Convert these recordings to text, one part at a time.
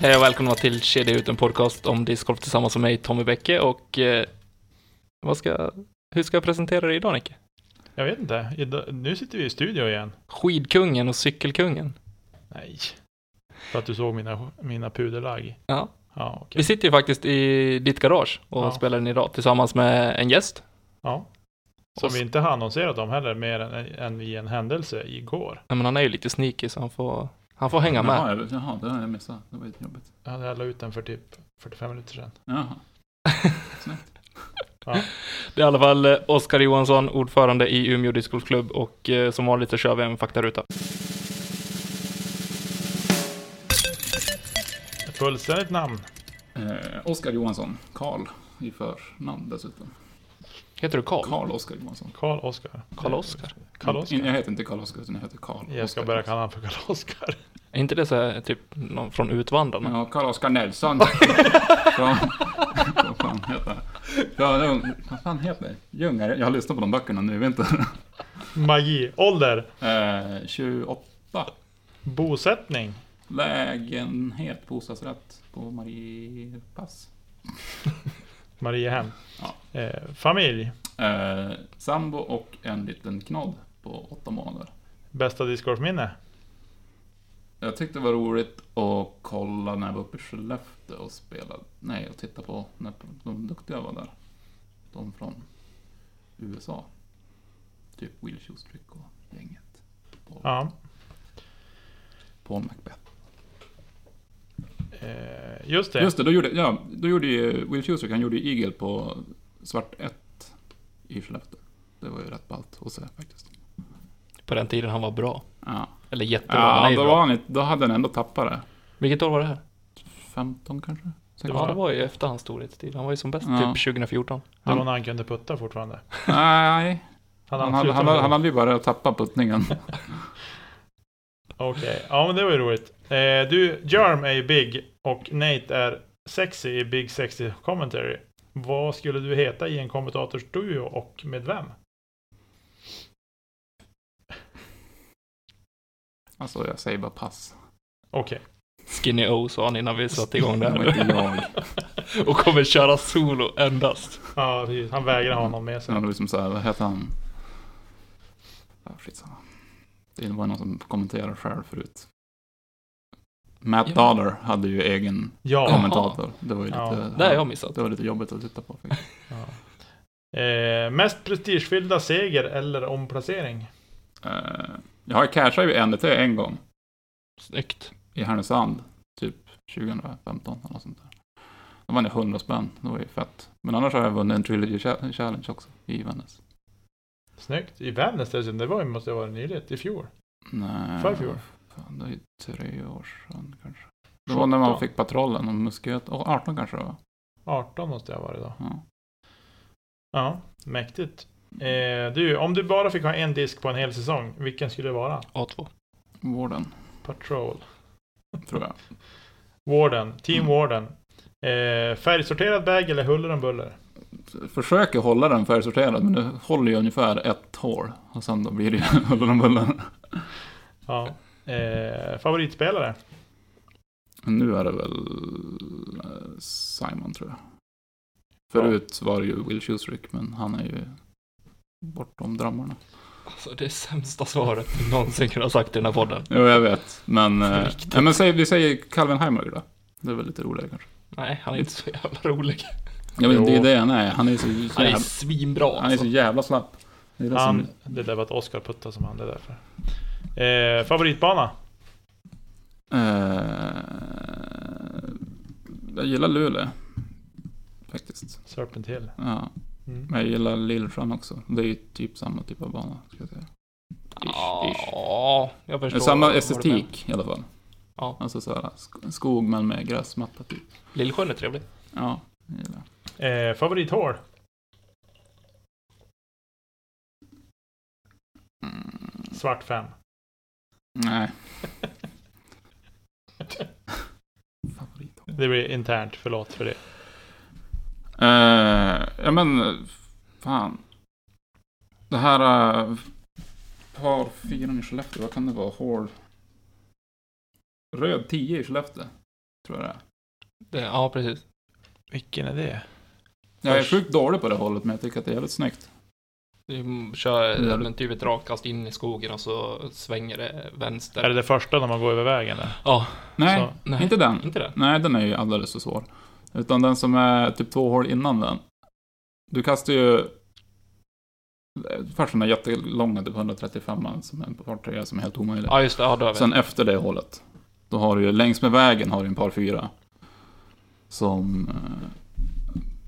Hej och välkomna till Kedja ut en podcast om discgolf tillsammans med mig Tommy Bäcke och eh, vad ska, hur ska jag presentera dig idag Nicke? Jag vet inte. Idag, nu sitter vi i studio igen. Skidkungen och cykelkungen. Nej. För att du såg mina, mina puderlagg. Ja. Ja, okej. Vi sitter ju faktiskt i ditt garage och Ja. spelar in idag tillsammans med en gäst. Ja. Som vi inte har annonserat om heller, mer än, än i en händelse igår. Nej, men han är ju lite sneaky så han får, han får hänga med. Jaha, jag- jaha, det har jag missat. Det var lite jobbigt. Jag hade la ut den för typ 45 minuter sedan. Jaha. Det är i alla fall eh, Oskar Johansson, ordförande i Umeå discgolfklubb och eh, som vanligt så kör vi en faktaruta. Ett fullständigt namn. Eh, Oskar Johansson. Karl i förnamn dessutom. Heter du Karl? Karl Oskar Johansson. Karl Oskar. Karl Oskar? Karl Oskar. Jag heter inte Karl Oskar, utan jag heter Karl Jag ska Oskar börja kalla honom för Karl Oskar. Är inte det så här, typ någon från Utvandrarna? Ja, Karl Oskar Nelson. Från... vad fan heter? Ja, det- vad fan heter det? Ljungare. Jag har lyssnat på de böckerna nu i vinter. Magi. Ålder. Eh, 28. Bosättning. Lägenhet, bostadsrätt på Mariepass. Mariehem. Ja. Eh, familj. Eh, sambo och en liten knodd på åtta månader. Bästa discgolfminne. Jag tyckte det var roligt att kolla när jag var uppe i Skellefteå och spelade. Nej, och titta på när de duktiga var där. De från USA. Typ Will Schustrik och gänget. Paul, Ja. Paul Macbeth. Eh, just det. Just det, då gjorde, ja, då gjorde ju Will Schustrik, han gjorde ju Eagle på svart 1 i Skellefteå. Det var ju rätt ballt att se faktiskt. På den tiden han var bra. Ja, Eller jättebra, ja då, bra. var han, då hade han ändå tappat det. Vilket år var det här? 15 kanske? Ja, det var ju efter hans storhetstid. Han var ju som bäst Ja. typ 2014. Det var när han kunde putta fortfarande. Nej, Han, han, han, hade, han, hade, han hade ju bara tappat puttningen. Okej, ja men det var ju roligt. Eh, du, Jarm är ju big och Nate är sexy i Big Sexy Commentary. Vad skulle du heta i en kommentatorsduo och med vem? Alltså jag säger bara pass. Okej. Skinny O sa han innan vi satte igång det här. Och kommer köra solo endast. Ja, precis. Han vägrar ha någon med sig. Ja, det var som såhär, vad heter han? Ja, skitsamma. Det var någon som kommenterade själv förut. Matt Ja. Dollar hade ju egen Ja. kommentator. Det var ju Ja, lite, Det har jag missat. det var lite jobbigt att titta på. ja. Eh, mest prestigefyllda seger eller omplacering? Eh, jag har cashat ju NDT en gång Snyggt. i Härnösand. Typ 2015 eller något sånt där. Då vann jag 100 spänn. Det var ju fett. Men annars har jag vunnit en Trilogy Cha- Challenge också i Vännäs. Snyggt. I Vännäs dessutom. Det var ju, måste ha varit nyligen. I fjol. Nej. Förrfjol? Fan, det är ju tre år sedan kanske. Det var när man 17. fick patrollen och musköt. Och 18 kanske det var. 18 måste jag ha varit då. Ja. Ja, mäktigt. Eh, du, om du bara fick ha en disk på en hel säsong, vilken skulle det vara? A2. Vården, Patrol. tror jag. Warden. Team Mm. Warden. Eh, färgsorterad bag eller huller om buller? Försöker hålla den färgsorterad, men det håller ju ungefär ett hål. Och sen då blir det ju huller om buller. Ja. Eh, favoritspelare? Nu är det väl eh, Simon, tror jag. Förut var det ju Will Schusrick, men han är ju bortom drömmarna. Alltså det är sämsta svaret du någonsin kunnat sagt i den här podden. Jo, jag vet. Men, eh, men säg, vi säger Calvin Heimerg då. Det är väl lite roligare kanske. Nej, han är inte så jävla rolig. Ja, men det är det han är. Han är så, så, Han är jävla, svinbra han är så alltså. jävla slapp. Det är det Han, som, det där var ett Oscar Putta som han, det är därför. Eh, favoritbana? Eh, jag gillar Luleå. Faktiskt. Serpent Hill. Ja. Mm. Men jag gillar Lillsjön också. Det är ju typ samma typ av bana, ska jag säga. Ish, ish. Ja, jag förstår. Samma estetik i alla fall. Ja. Alltså så här, sk- skog men med gräsmatta typ. Lillsjön är trevlig. Ja, jag gillar. Eh, favorithår? Mm, Svart fem. nej. Favorit. Det blir internt, förlåt för det. Eh, ja men, fan. Det här uh, par fyran i Skellefteå, vad kan det vara? Hård. Röd 10 i Skellefteå. Tror jag det är. Det, ja, precis. Vilken är det? Jag är sjukt dålig på det hållet, men jag tycker att det är jävligt snyggt. Du kör Ja, det- men typ ett rakkast in i skogen och så svänger det vänster. Är det det första när man går över vägen? Ja, Nej, Så, nej. inte den. inte det? Nej, den är ju alldeles för svår. Utan den som är typ två hål innan den. Du kastar ju... Först den där jättelånga, typ 135 som är en par tre som är helt omöjlig. Ja, just det. Ja, då har vi. Sen efter det hålet, då har du ju längs med vägen har du en par fyra. Som...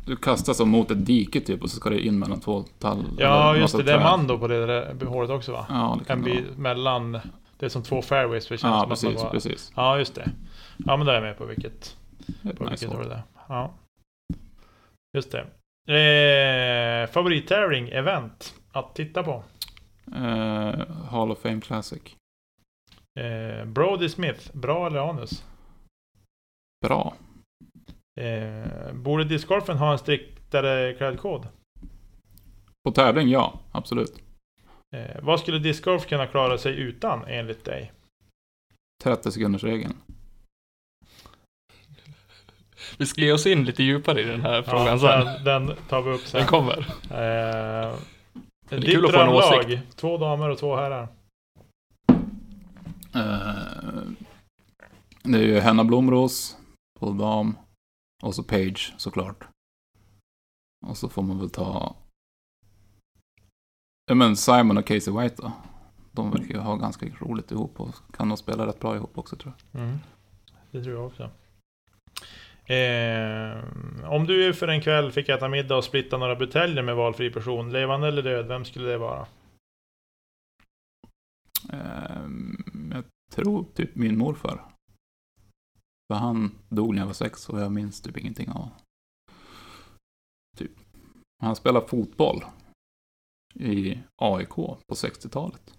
Du kastar som mot ett dike typ och så ska du in mellan två tall. Ja, just det. Det är träd. Mando på det där hålet också va? Ja, det kan En det bit mellan... Det är som två fairways. För det känns Ja, som att man precis, bara- precis. Ja, just det. Ja, men då är jag med på vilket, Ett på nice vilket hål det är. Ja. Just det. Eh, Favorit-tävling, event att titta på? Eh, Hall of Fame Classic. Eh, Brody Smith, bra eller anus? Bra. Eh, borde discgolfen ha en striktare klädkod? På tävling, ja. Absolut. Eh, vad skulle discgolf kunna klara sig utan enligt dig? 30 sekunders regeln. Vi ska ge oss in lite djupare i den här frågan ja, sen. Den, den tar vi upp sen. Den kommer. Eh, är ditt kul att få en drömlag, två damer och två herrar. Eh, det är ju Henna Blomros på dam. Och så Page såklart. Och så får man väl ta... Ja men Simon och Casey White då. De verkar ju ha ganska roligt ihop och kan nog spela rätt bra ihop också tror jag. Mm. Det tror jag också. Eh, om du för en kväll fick äta middag och splitta några buteljer med valfri person, levande eller död, vem skulle det vara? Ehm, jag tror typ min morfar. För han dog när jag var sex och jag minns typ ingenting av honom. Typ. Han spelade fotboll i AIK på 60-talet.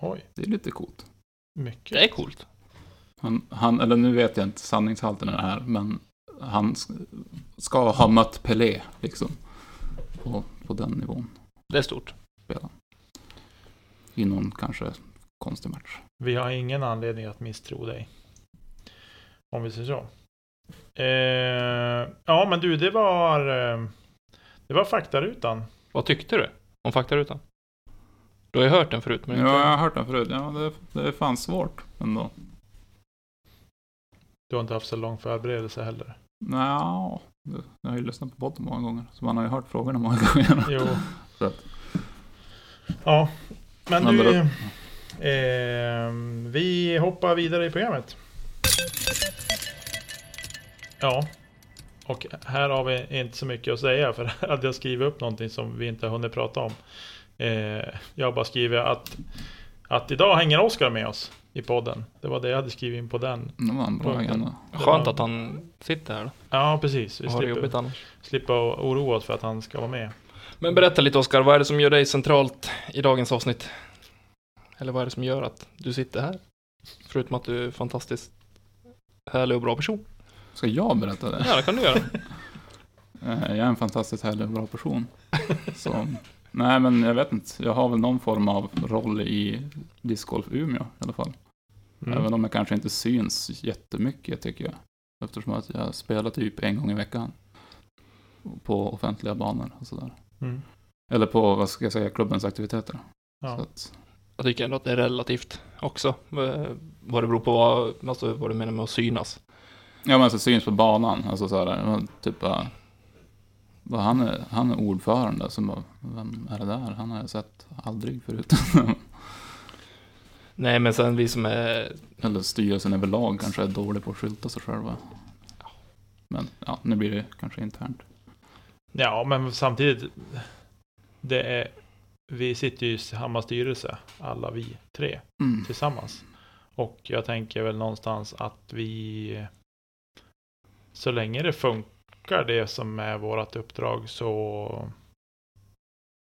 Oj, Det är lite coolt. mycket. Det är coolt. Han, han, eller nu vet jag inte sanningshalten i det här, men han ska ha mött Pelé, liksom. På, på den nivån. Det är stort. I någon kanske konstig match. Vi har ingen anledning att misstro dig. Om vi säger så. Eh, ja, men du, det var... Eh, det var faktarutan. Vad tyckte du om faktarutan? Du har ju hört den förut, men Ja, inte... jag har hört den förut. Ja, det, det är fan svårt ändå. Du har inte haft så lång förberedelse heller. Nja, jag har ju lyssnat på podden många gånger. Så man har ju hört frågorna många gånger. Jo. Så att- Ja, men Men du... då- Eh, vi hoppar vidare i programmet. Ja. Och här har vi inte så mycket att säga för att jag skrivit upp någonting som vi inte har hunnit prata om. Eh, jag bara skrivit att, att idag hänger Oskar med oss i podden. Det var det jag hade skrivit in på den. Det var en bra agenda. Skönt att han sitter här då. Ja, precis. Vi Och slipper, slipper oroa oss för att han ska vara med. Men berätta lite Oskar, vad är det som gör dig centralt i dagens avsnitt? Eller vad är det som gör att du sitter här? Förutom att du är fantastiskt härlig och bra person. Ska jag berätta det? Ja, det kan du göra. Eh, Jag är en fantastiskt härlig och bra person. Så, nej, men jag vet inte. Jag har väl någon form av roll i discgolf Umeå i alla fall. Mm. Även om jag kanske inte syns jättemycket tycker jag. Eftersom att jag spelar typ en gång i veckan. På offentliga banor och sådär. Mm. Eller på, vad ska jag säga, klubbens aktiviteter. Så Ja. att, Jag tycker ändå att det är relativt också. eh, Vad det beror på vad, alltså vad du menar med att synas. Ja men alltså syns på banan. Alltså sådär, typ bara, bara, han, är, han är ordförande. Så bara, vem är det där? Han har jag sett aldrig förut. Nej, men sen vi som är... Eller styrelsen överlag kanske är dålig på att skylta sig själva. Men ja, nu blir det kanske internt. Ja, men samtidigt. Det är, vi sitter ju i samma styrelse, alla vi tre Mm. tillsammans. Och jag tänker väl någonstans att vi, så länge det funkar det som är vårt uppdrag så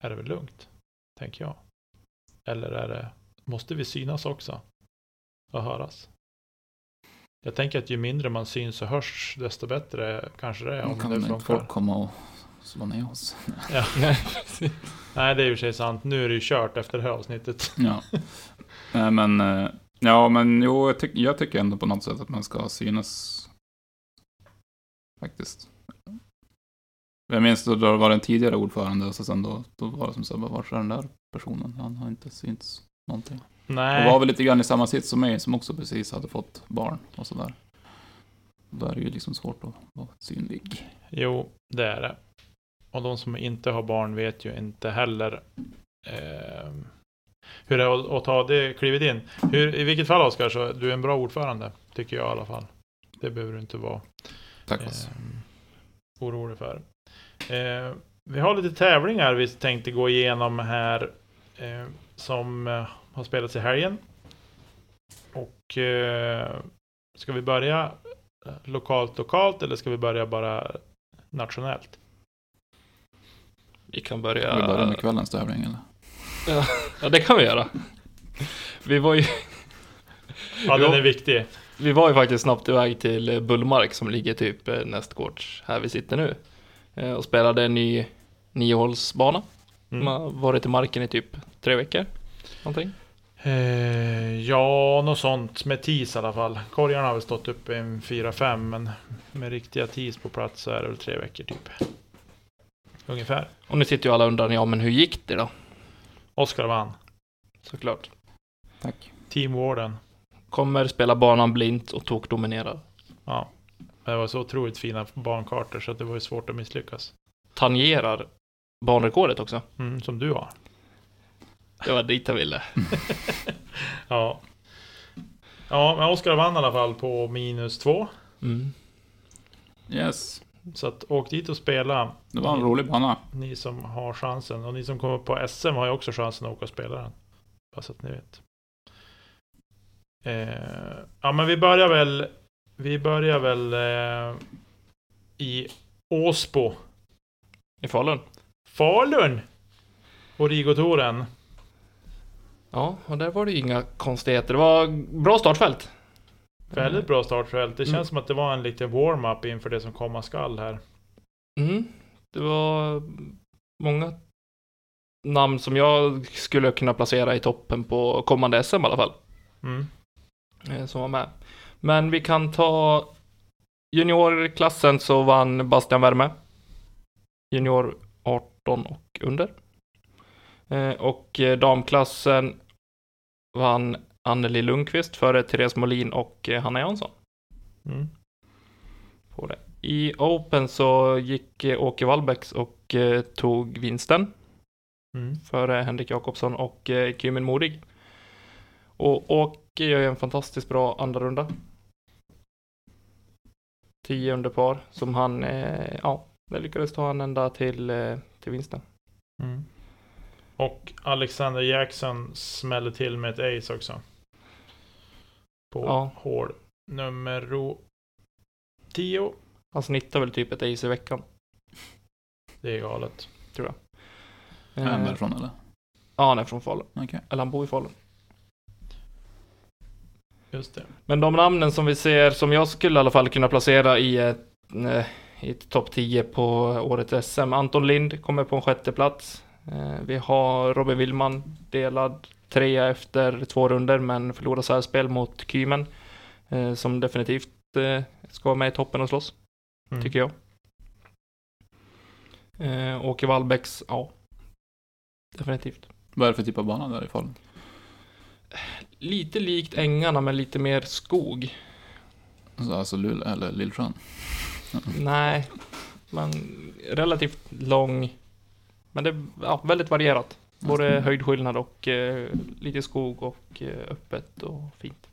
är det väl lugnt, tänker jag. Eller är det, måste vi synas också och höras? Jag tänker att ju mindre man syns och hörs, desto bättre kanske det är om kan det funkar. folk komma och slå ner oss. Ja. Nej, det är ju sig sant. Nu är det ju kört efter det här avsnittet. Ja. Nej, men, eh, ja, men jo, jag, tyck, jag tycker ändå på något sätt att man ska synas. Faktiskt. Jag minns då det var en tidigare ordförande och så sen då, då var det som så, här, var är den där personen? Han har inte synts någonting. Och Nej, var väl lite grann i samma sits som mig som också precis hade fått barn och sådär. Då är det ju liksom svårt att vara synlig. jo, det är det. Och de som inte har barn vet ju inte heller eh, hur det är att ta det klivet in. Hur, I vilket fall Oskar, så du är en bra ordförande, tycker jag i alla fall. Det behöver du inte vara Tack Vass. eh, orolig för. Eh, vi har lite tävlingar vi tänkte gå igenom här eh, som eh, har spelats i helgen. Och eh, ska vi börja eh, lokalt lokalt eller ska vi börja bara nationellt? vi kan börja... Vi börjar med kvällens tävling eller? Ja, det kan vi göra. Vi var ju, Ja, den är viktig. Vi var ju faktiskt snabbt iväg till eh, Bullmark som ligger typ eh, nästgårds här vi sitter nu. Eh, Och spelade en ny niohålsbana. Mm. De har varit i marken i typ tre veckor. Någonting. Eh, ja, något sånt med tis i alla fall. Korgarna har väl stått uppe i en 4-5 men med riktiga tis på plats så är det väl tre veckor typ. Ungefär. Och nu sitter ju alla och undrar, ja men hur gick det då? Oskar vann. Såklart. Tack. Team Warden. Kommer spela banan blint och tokdominerar. Ja. Det var så otroligt fina bankartor så att det var ju svårt att misslyckas. Tangerar banrekordet också. Mm, som du har. Det var dit jag ville. Ja. Ja, men Oskar vann i alla fall på minus två. Mm. Yes, Så att åk dit och spela. det var en rolig bana. Ni som har chansen. Och ni som kommer på SM har ju också chansen att åka och spela den. Bara så att ni vet. Eh, ja men vi börjar väl. Vi börjar väl eh, i Åsbo. I Falun. Falun! Origotoren. Ja, och där var det ju inga konstigheter. Det var bra startfält. Väldigt bra startfält. Det känns Mm. som att det var en liten warm-up inför det som komma skall här. Mm. Det var många namn som jag skulle kunna placera i toppen på kommande SM i alla fall. Mm. Eh, Som var med. Men vi kan ta juniorklassen så vann Bastian Värme. Junior 18 och under. Eh, Och eh, damklassen vann Anneli Lundqvist före Therese Molin och Hanna Jansson. Mm. på det. I Open så gick Åke Wallbäcks och tog vinsten Mm. före Henrik Jakobsson och Kymin Modig. Och Åke gör ju en fantastiskt bra andra runda. 10 under par som han, eh, ja, det lyckades ta han ända till, eh, till vinsten. Mm. Och Alexander Jackson smäller till med ett ace också. På Ja. hål nummer 10. Han snittar väl typ ett ace i veckan. Det är galet. Är han Eh, därifrån eller? ja, han är från Falun. Okej. Eller han bor i Falun. Just det. Men de namnen som vi ser, som jag skulle i alla fall kunna placera i ett, eh, i ett topp 10 på årets SM. Anton Lind kommer på en sjätte plats. Eh, Vi har Robin Willman delad trea efter två runder men förlorar särspel mot Kymen. eh, Som definitivt ska vara med i toppen och slåss, Mm. tycker jag. Åke Wallbäcks, ja. Definitivt. Vad är det för typ av bana där i Falun? Lite likt ängarna men lite mer skog. Alltså, alltså Luleå eller Lillsjön? Nej, men relativt lång. Men det är ja, väldigt varierat. Både höjdskillnad och eh, lite skog och eh, öppet och fint.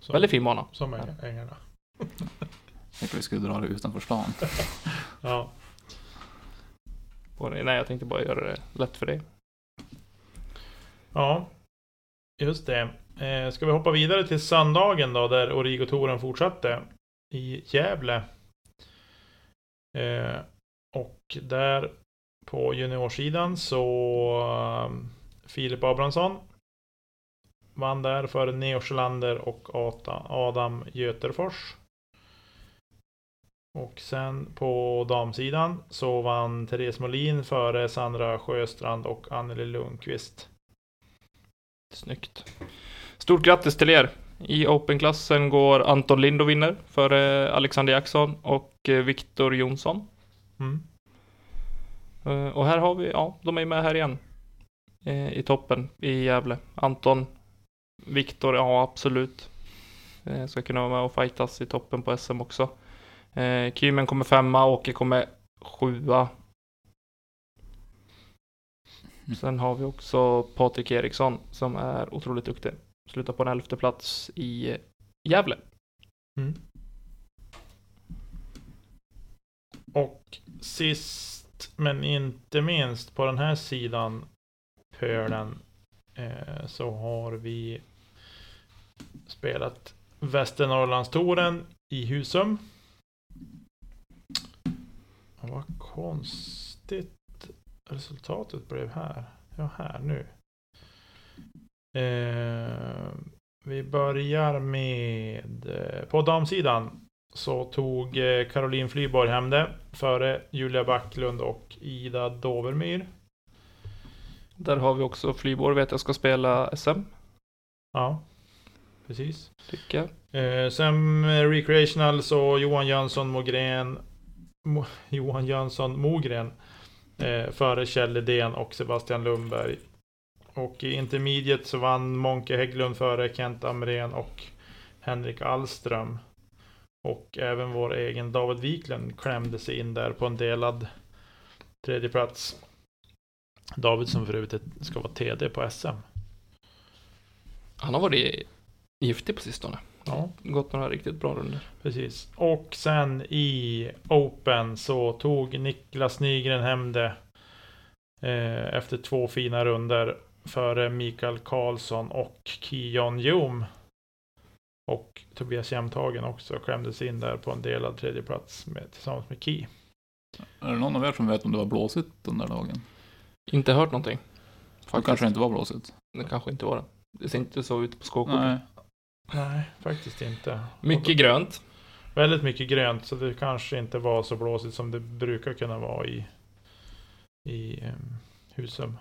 Som, Väldigt fin bana. Som äng- ängarna. Jag tänkte vi skulle dra det utanför stan. Ja. Både, nej, jag tänkte bara göra det lätt för dig. Ja, just det. Eh, ska vi hoppa vidare till söndagen då, där Origo-touren fortsatte i Gävle. Eh, och där på juniorsidan så eh, Filip Abrahamsson vann där för Neo Sjölander och Adam Göterfors. Och sen på damsidan så vann Therese Molin före Sandra Sjöstrand och Anneli Lundqvist. Snyggt. Stort grattis till er! I Open-klassen går Anton Lind och vinner före Alexander Jackson och eh, Viktor Jonsson. Mm. Eh, Och här har vi, ja, de är med här igen. Eh, I toppen i Gävle. Anton, Viktor, ja absolut. Ska kunna vara med och fightas i toppen på SM också. Kymen kommer femma, Åke kommer sjua. Mm. Sen har vi också Patrik Eriksson som är otroligt duktig. Slutar på en elfte plats i Gävle. Mm. Och sist men inte minst på den här sidan pölen eh, så har vi spelat Västernorrlandstouren i Husum. Vad konstigt resultatet blev här. Ja, här nu. Eh, vi börjar med eh, på damsidan så tog eh, Caroline Flyborg hem det före Julia Backlund och Ida Dovermyr. Där har vi också Flyborg vet jag ska spela SM. Ja, precis. Tycker jag. Eh, sen Recreational så Johan Jönsson Mogren Mo, Johan Jönsson Mogren eh, före Kjell Lidén och Sebastian Lundberg. Och i Intermediate så vann Monke Hägglund före Kent Amrén och Henrik Allström. Och även vår egen David Wiklund klämde sig in där på en delad tredje plats. David som för övrigt ska vara TD på SM. Han har varit giftig på sistone. Ja. Gått några riktigt bra runder. Precis. Och sen i Open så tog Niklas Nygren hem det. Eh, efter två fina runder före Mikael Karlsson och Kion Ljom. Och Tobias Jämthagen också klämdes in där på en delad tredje plats med, tillsammans med Ki. Är det någon av er som vet om det var blåsigt den där dagen? Inte hört någonting. Det kanske inte var blåsigt. Det kanske inte var det. Det ser inte så ut på skåkorten. Nej. Nej, faktiskt inte. Mycket grönt. Väldigt mycket grönt, så det kanske inte var så blåsigt som det brukar kunna vara i, i eh, Husum.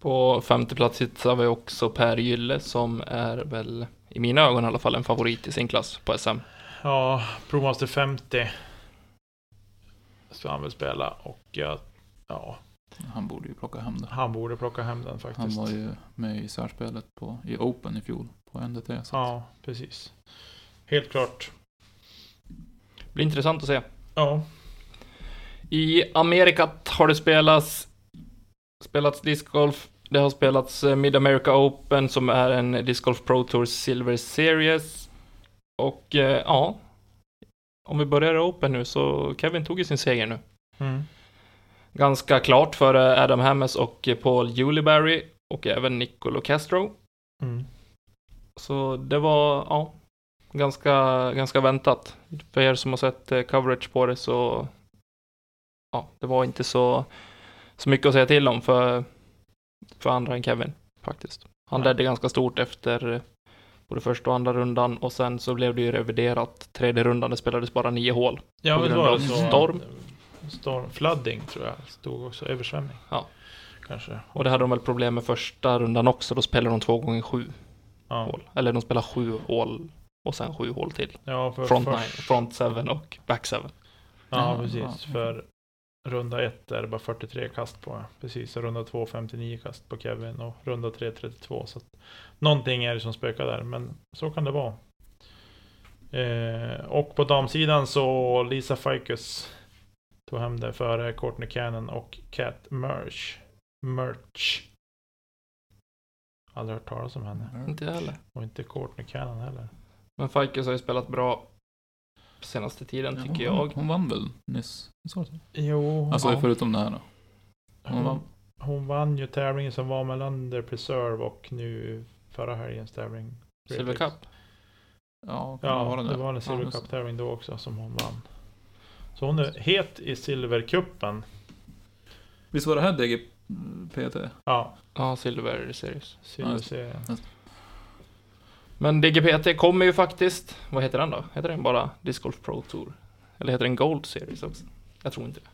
På femte plats hittar vi också Per Gylle som är väl, i mina ögon i alla fall, en favorit i sin klass på SM. Ja, Promaster 50 ska han väl spela och ja, ja, Han borde ju plocka hem det. han borde plocka hem den Han faktiskt. var ju med i särspelet på, i Open i fjol på NDT. Så. Ja, precis. Helt klart. Blir intressant att se. Ja, I Amerikat har det spelats, spelats discgolf. Det har spelats eh, Mid America Open som är en discgolf Pro Tour Silver Series. Och eh, ja, om vi börjar Open nu så Kevin tog ju sin seger nu. mm. Ganska klart före Adam Hammes och Paul Juliberry och även Nicolo Castro. Mm. Så det var, ja, ganska, ganska väntat. För er som har sett eh, coverage på det så, ja, det var inte så, så mycket att säga till om för, för andra än Kevin faktiskt. Han ledde ganska stort efter eh, både första och andra rundan och sen så blev det ju reviderat. Tredje rundan, det spelades bara nio hål. Ja, På grund av storm. Storm. Flooding tror jag. Stod också. Översvämning. Ja. Kanske. Och det hade de väl problem med första rundan också, då spelade de två gånger sju Ja, hål. Eller de spelade sju hål och sen sju hål till. ja för Front, först- nine, front seven och back seven. Ja, Ja, precis. ja. För runda ett är det bara 43 kast på. Precis, och runda två 59 kast på Kevin och runda tre 32. Så att någonting är det som spökar där, men så kan det vara. Eh, och på damsidan så Lisa Fikus tog hem det före Courtney Cannon och Cat Merch. Merch. Aldrig hört talas om henne. Inte jag heller. Och inte Courtney Cannon heller. Men Fikes har ju spelat bra senaste tiden tycker hon, jag. Hon vann väl nyss? Så det. Jo, Alltså Ja. förutom det här då. Hon vann. hon, hon vann ju tävlingen som var mellan The Preserve och nu förra helgens tävling. Silver Cup. Ja, kan Ja, vara det var en Silver Ja, just Cup tävling då också som hon vann. Så hon är het i Silvercupen. Visst var det här DGPT? Ja, Ja, Silver Series. Silverserien. Men DGPT kommer ju faktiskt, vad heter den då? Heter den bara Disc Golf Pro Tour? Eller heter den Gold Series också? Jag tror inte det.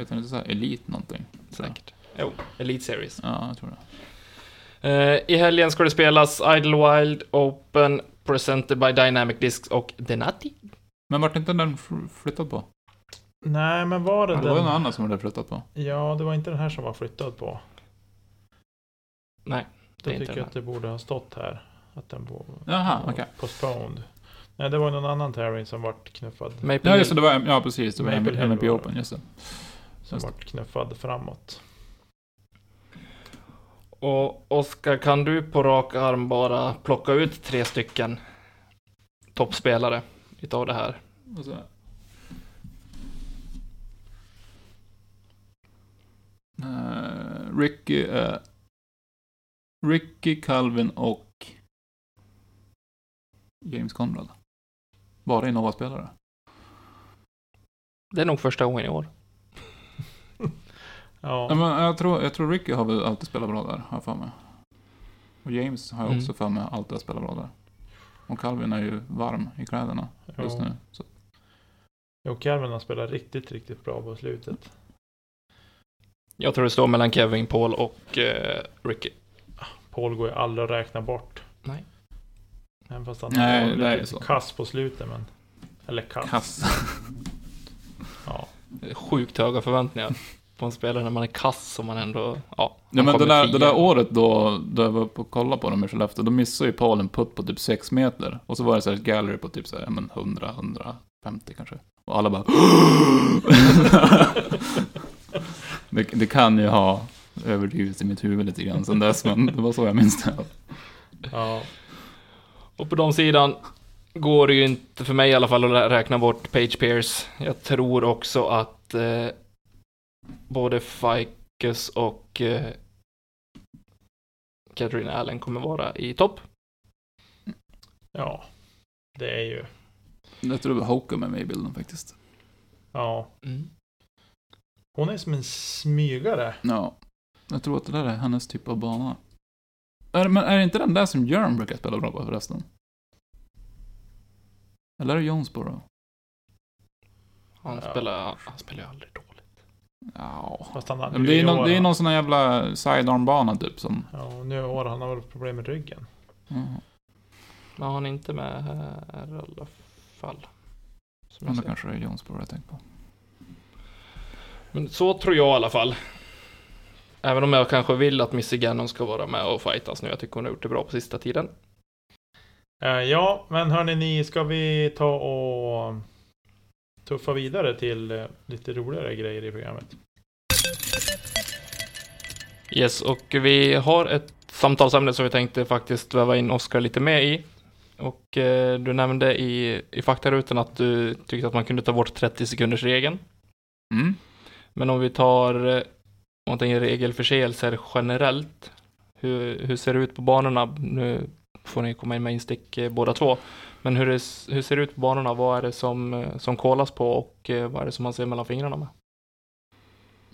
Heter det inte så här Elite någonting? Säkert. Jo, Elite Series. Ja, jag tror det. Eh, I helgen ska det spelas Idlewild Open Presented by Dynamic Discs och Denati. Men vart inte den flyttad på? Nej, men var det Det var ju någon annan som hade flyttat på. Ja, det var inte den här som var flyttad på. Nej, Då det är inte tycker den jag att det borde ha stått här. Att den borde Jaha, var okej. postponed. Nej, det var någon annan tävling som vart knuffad. Maple Ja, just det. Det var, ja, precis. Det var Maple Hill MVP var. Open, just det. Som Just det. vart knuffad framåt. Och Oskar, kan du på rak arm bara plocka ut tre stycken toppspelare utav det här? Och så. Eh, Ricky, eh, Ricky, Calvin och James Conrad. Bara Innova-spelare. Det är nog första gången i år. Ja, Ja, men jag, tror, jag tror Ricky har väl alltid spelat bra där, har jag för mig. Och James har jag Mm. också för mig alltid har spelat bra där. Och Calvin är ju varm i kläderna just ja. nu. Så. Jo, Calvin har spelat riktigt, riktigt bra på slutet. Jag tror det står mellan Kevin, Paul och eh, Ricky. Paul går ju aldrig att räkna bort. Nej. Även fast han Nej, det är lite så. kass på slutet. Men... Eller kass. Kass. Ja. Sjukt höga förväntningar på en spelare när man är kass och man ändå, ja. Ja men det där, det där året då, då jag var uppe och kollade på dem i Skellefteå, då missade ju Paul en putt på typ 6 meter. Och så var det så här ett gallery på typ så här, ja, men 100, 150 kanske. Och alla bara det, det kan ju ha överdrivits i mitt huvud lite grann sen dess, men det var så jag minns det. ja. Och på de sidan går det ju inte, för mig i alla fall, att rä- räkna bort Page Pierce. Jag tror också att eh, både Fikes och eh, Catherine Allen kommer vara i topp. ja. Det är ju... Jag tror det var Hoka med mig i bilden faktiskt. Ja. Hon är som en smygare. Ja, jag tror att det där är hennes typ av bana. Är, men är det inte den där som Jörn brukar spela bra på förresten? Eller är det Jonesboro? Han, Ja. spelar, han spelar ju aldrig dåligt. Ja. Fast han det är, någon, år det är någon sån här jävla sidearm-bana typ som... Ja, nu i år han har väl problem med ryggen. Mm. Men han är inte med här i alla fall. Som Men jag då kanske det är Jonesboro jag tänker på. Men så tror jag i alla fall. Även om jag kanske vill att Missy Gannon ska vara med och fightas nu. Jag tycker hon har gjort det bra på sista tiden. Eh, ja, men hörni ni, ska vi ta och tuffa vidare till eh, lite roligare grejer i programmet? Yes, och vi har ett samtalsämne som vi tänkte faktiskt väva in Oskar lite med i. Och eh, du nämnde i, i faktarutan att du tyckte att man kunde ta bort 30 sekunders regeln. Mm. Men om vi tar eh, om man tänker regelförseelser generellt. Hur, hur ser det ut på banorna? Nu får ni komma in med instick eh, båda två. Men hur, det, hur ser det ut på banorna? Vad är det som, eh, som kollas på och vad är det som man ser mellan fingrarna med?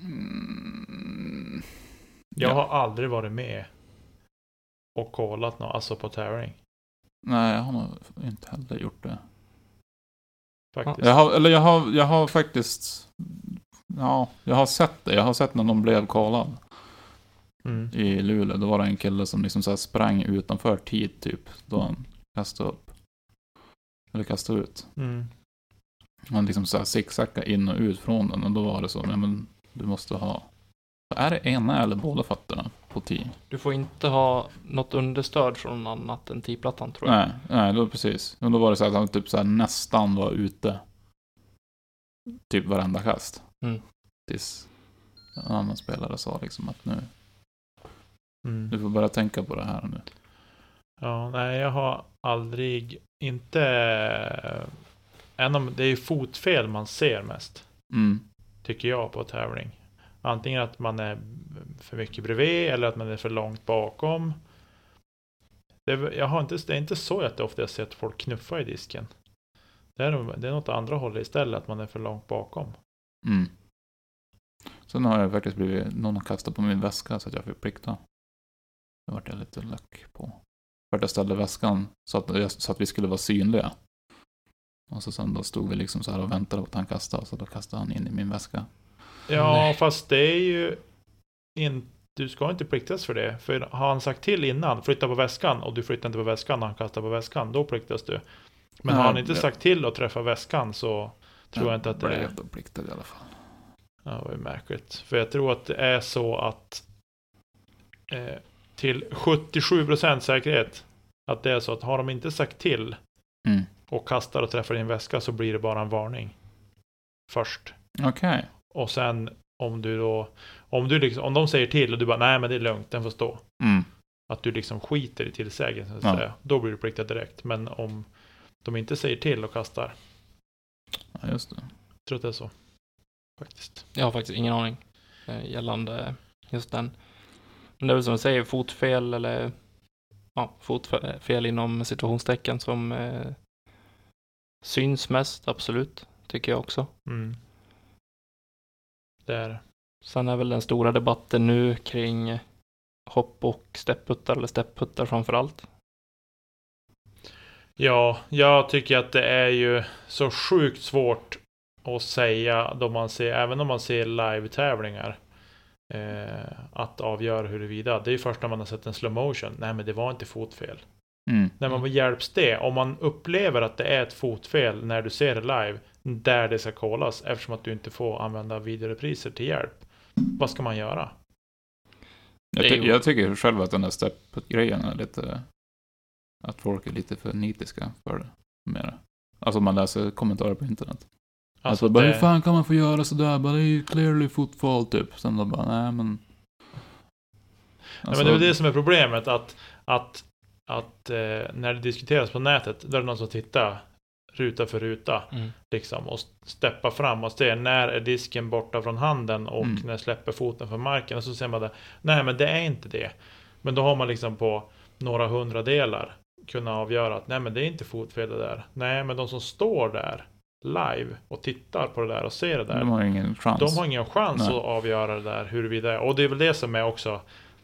Mm. Jag Ja. har aldrig varit med och kollat något, alltså på tävling. Nej, jag har nog inte heller gjort det. Faktiskt. Jag har, eller jag har, jag har faktiskt... Ja, jag har sett det. Jag har sett när de blev kollad Mm. i Luleå. Då var det en kille som liksom så här sprang utanför tid typ. Då han kastade upp. Eller kastade ut. Mm. Han liksom så här in och ut från den. Och då var det så, nej men du måste ha... Är det ena eller båda fötterna på tee? Du får inte ha något understöd från något annat än T-plattan tror jag. Nej, nej, då precis. Men då var det så att han typ så här nästan var ute. Typ varenda kast. Mm. Tills en annan spelare sa liksom att nu, Mm. Du får bara tänka på det här nu. Ja, nej, jag har aldrig, inte... En av, det är ju fotfel man ser mest, Mm. tycker jag, på tävling. Antingen att man är för mycket bredvid eller att man är för långt bakom. Det är, jag har inte, det är inte så jätteofta jag sett folk knuffa i disken. Det är, det är något andra hållet istället, att man är för långt bakom. Mm. Sen har jag faktiskt blivit, någon har kastat på min väska så att jag fick plikta. Det vart jag lite lack på. För att jag ställde väskan så att, så att vi skulle vara synliga. Och så sen då stod vi liksom så här och väntade på att han kastade, så då kastade han in i min väska. Ja, Nej. fast det är ju in, du ska inte pliktas för det. För har han sagt till innan, flytta på väskan och du flyttar inte på väskan och han kastar på väskan, då pliktas du. Men har Ja, han inte ja. sagt till att träffa väskan så tror jag inte att det är... blev då pliktad i alla fall. Ja, det var ju märkligt. För jag tror att det är så att eh, till 77% säkerhet att det är så att har de inte sagt till Mm. och kastar och träffar din väska så blir det bara en varning. Först. Okej. Och sen om du då, om du liksom, om de säger till och du bara nej men det är lugnt, den får stå. Mm. Att du liksom skiter i tillsägelsen, så Ja. säga. Då blir du pliktad direkt. Men om de inte säger till och kastar, Ja, just det. jag tror att det är så. Faktiskt. Jag har faktiskt ingen aning eh, gällande just den. Men det är väl som du säger, fotfel eller ja, fotfel inom situationstecken som eh, syns mest, absolut, tycker jag också. Mm. Det är det. Sen är väl den stora debatten nu kring hopp och stepputtar, eller stepputtar framför allt. Ja, jag tycker att det är ju så sjukt svårt att säga då man ser, även om man ser live-tävlingar. Eh, att avgöra huruvida. Det är ju först när man har sett en slow motion. Nej, men det var inte fotfel. Mm. När man hjälps det, om man upplever att det är ett fotfel när du ser det live, där det ska kollas, eftersom att du inte får använda videorepriser till hjälp. Vad ska man göra? Jag, ty- jag tycker själv att den där step-grejen är lite... Att folk är lite för nitiska för det. Mer. Alltså om man läser kommentarer på internet. Alltså, bara, hur det- fan kan man få göra sådär? Bara, det är ju clearly footfall typ. Sen då bara, nej men... Nej, Alltså, men det är väl det som är problemet, att, att, att eh, när det diskuteras på nätet, då är det någon som tittar ruta för ruta, Mm. liksom, och steppar fram och ser när är disken borta från handen och Mm. när släpper foten från marken, och så ser man det, nej men det är inte det. Men då har man liksom på några hundradelar kunnat avgöra att nej men det är inte fotfel det där. Nej, men de som står där live och tittar på det där och ser det där, De har ingen chans. de har ingen chans Nej. att avgöra det där huruvida, och det är väl det som är också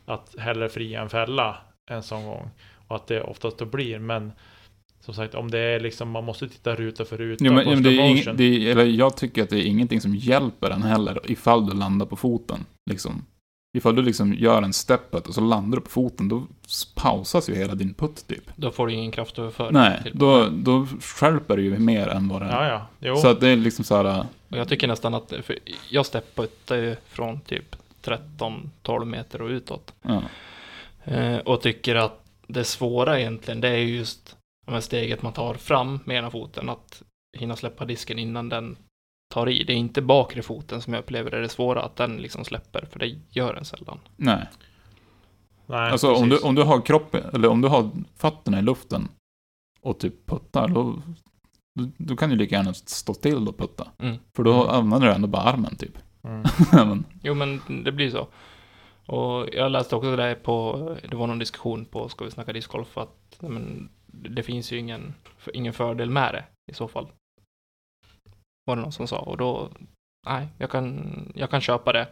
att hellre fria än fälla en sån gång. Och att det oftast då blir, men som sagt om det är liksom, man måste titta ruta för ruta Ja, men, det är ing, det är, eller jag tycker att det är ingenting som hjälper en heller ifall du landar på foten. Liksom. Ifall du liksom gör en steppet och så landar du på foten, då pausas ju hela din putt typ. Då får du ingen kraftöverföring. Nej, till- då, då skärper det ju mer än vad det är. Ja, ja. Jo. Så att det är liksom så här, Och jag tycker nästan att, för jag stepputtar ju från typ 13-12 meter och utåt. ja. Eh, och tycker att det svåra egentligen, det är ju just steget man tar fram med ena foten, att hinna släppa disken innan den tar i. Det är inte bakre foten som jag upplever är det svåra, att den liksom släpper, för det gör den sällan. Nej. Nej, Alltså om du, om du har kroppen, eller om du har fötterna i luften och typ puttar, då, då, då kan du lika gärna stå still och putta. Mm. För då använder du ändå bara armen typ. Mm. Men, Jo, men det blir så. Och jag läste också det där på, det var någon diskussion på Ska vi snacka discgolf, att men, det finns ju ingen, ingen fördel med det i så fall. Var det någon som sa. Och då, nej, jag kan, jag kan köpa det.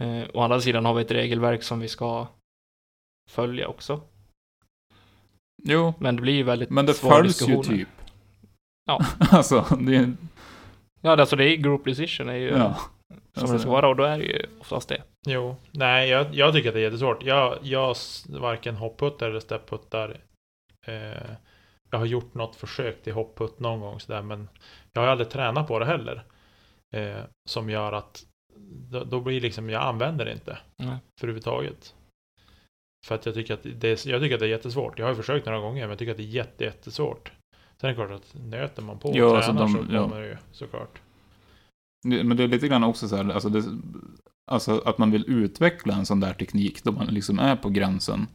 Eh, å andra sidan har vi ett regelverk som vi ska följa också. jo, Men det blir ju väldigt men det följs ju typ. Ja. alltså, det är... Ja, alltså det är group decision är ju Ja. som Alltså, det ska vara och då är det ju oftast det. Jo, nej, jag, jag tycker att det är jättesvårt. Jag, jag varken hopputtar eller stepputtar. Eh, jag har gjort något försök till hopputt någon gång sådär, men jag har aldrig tränat på det heller. Eh, som gör att då, då blir liksom, jag använder det inte Nej. för överhuvudtaget. För att jag tycker att det är, jag tycker att det är jättesvårt. Jag har ju försökt några gånger, men jag tycker att det är jätte, jättesvårt. Sen är det klart att nöter man på och Ja, alltså tränar de- så ja. kommer det ju såklart. Men det är lite grann också så här, alltså det, alltså att man vill utveckla en sån där teknik då man liksom är på gränsen.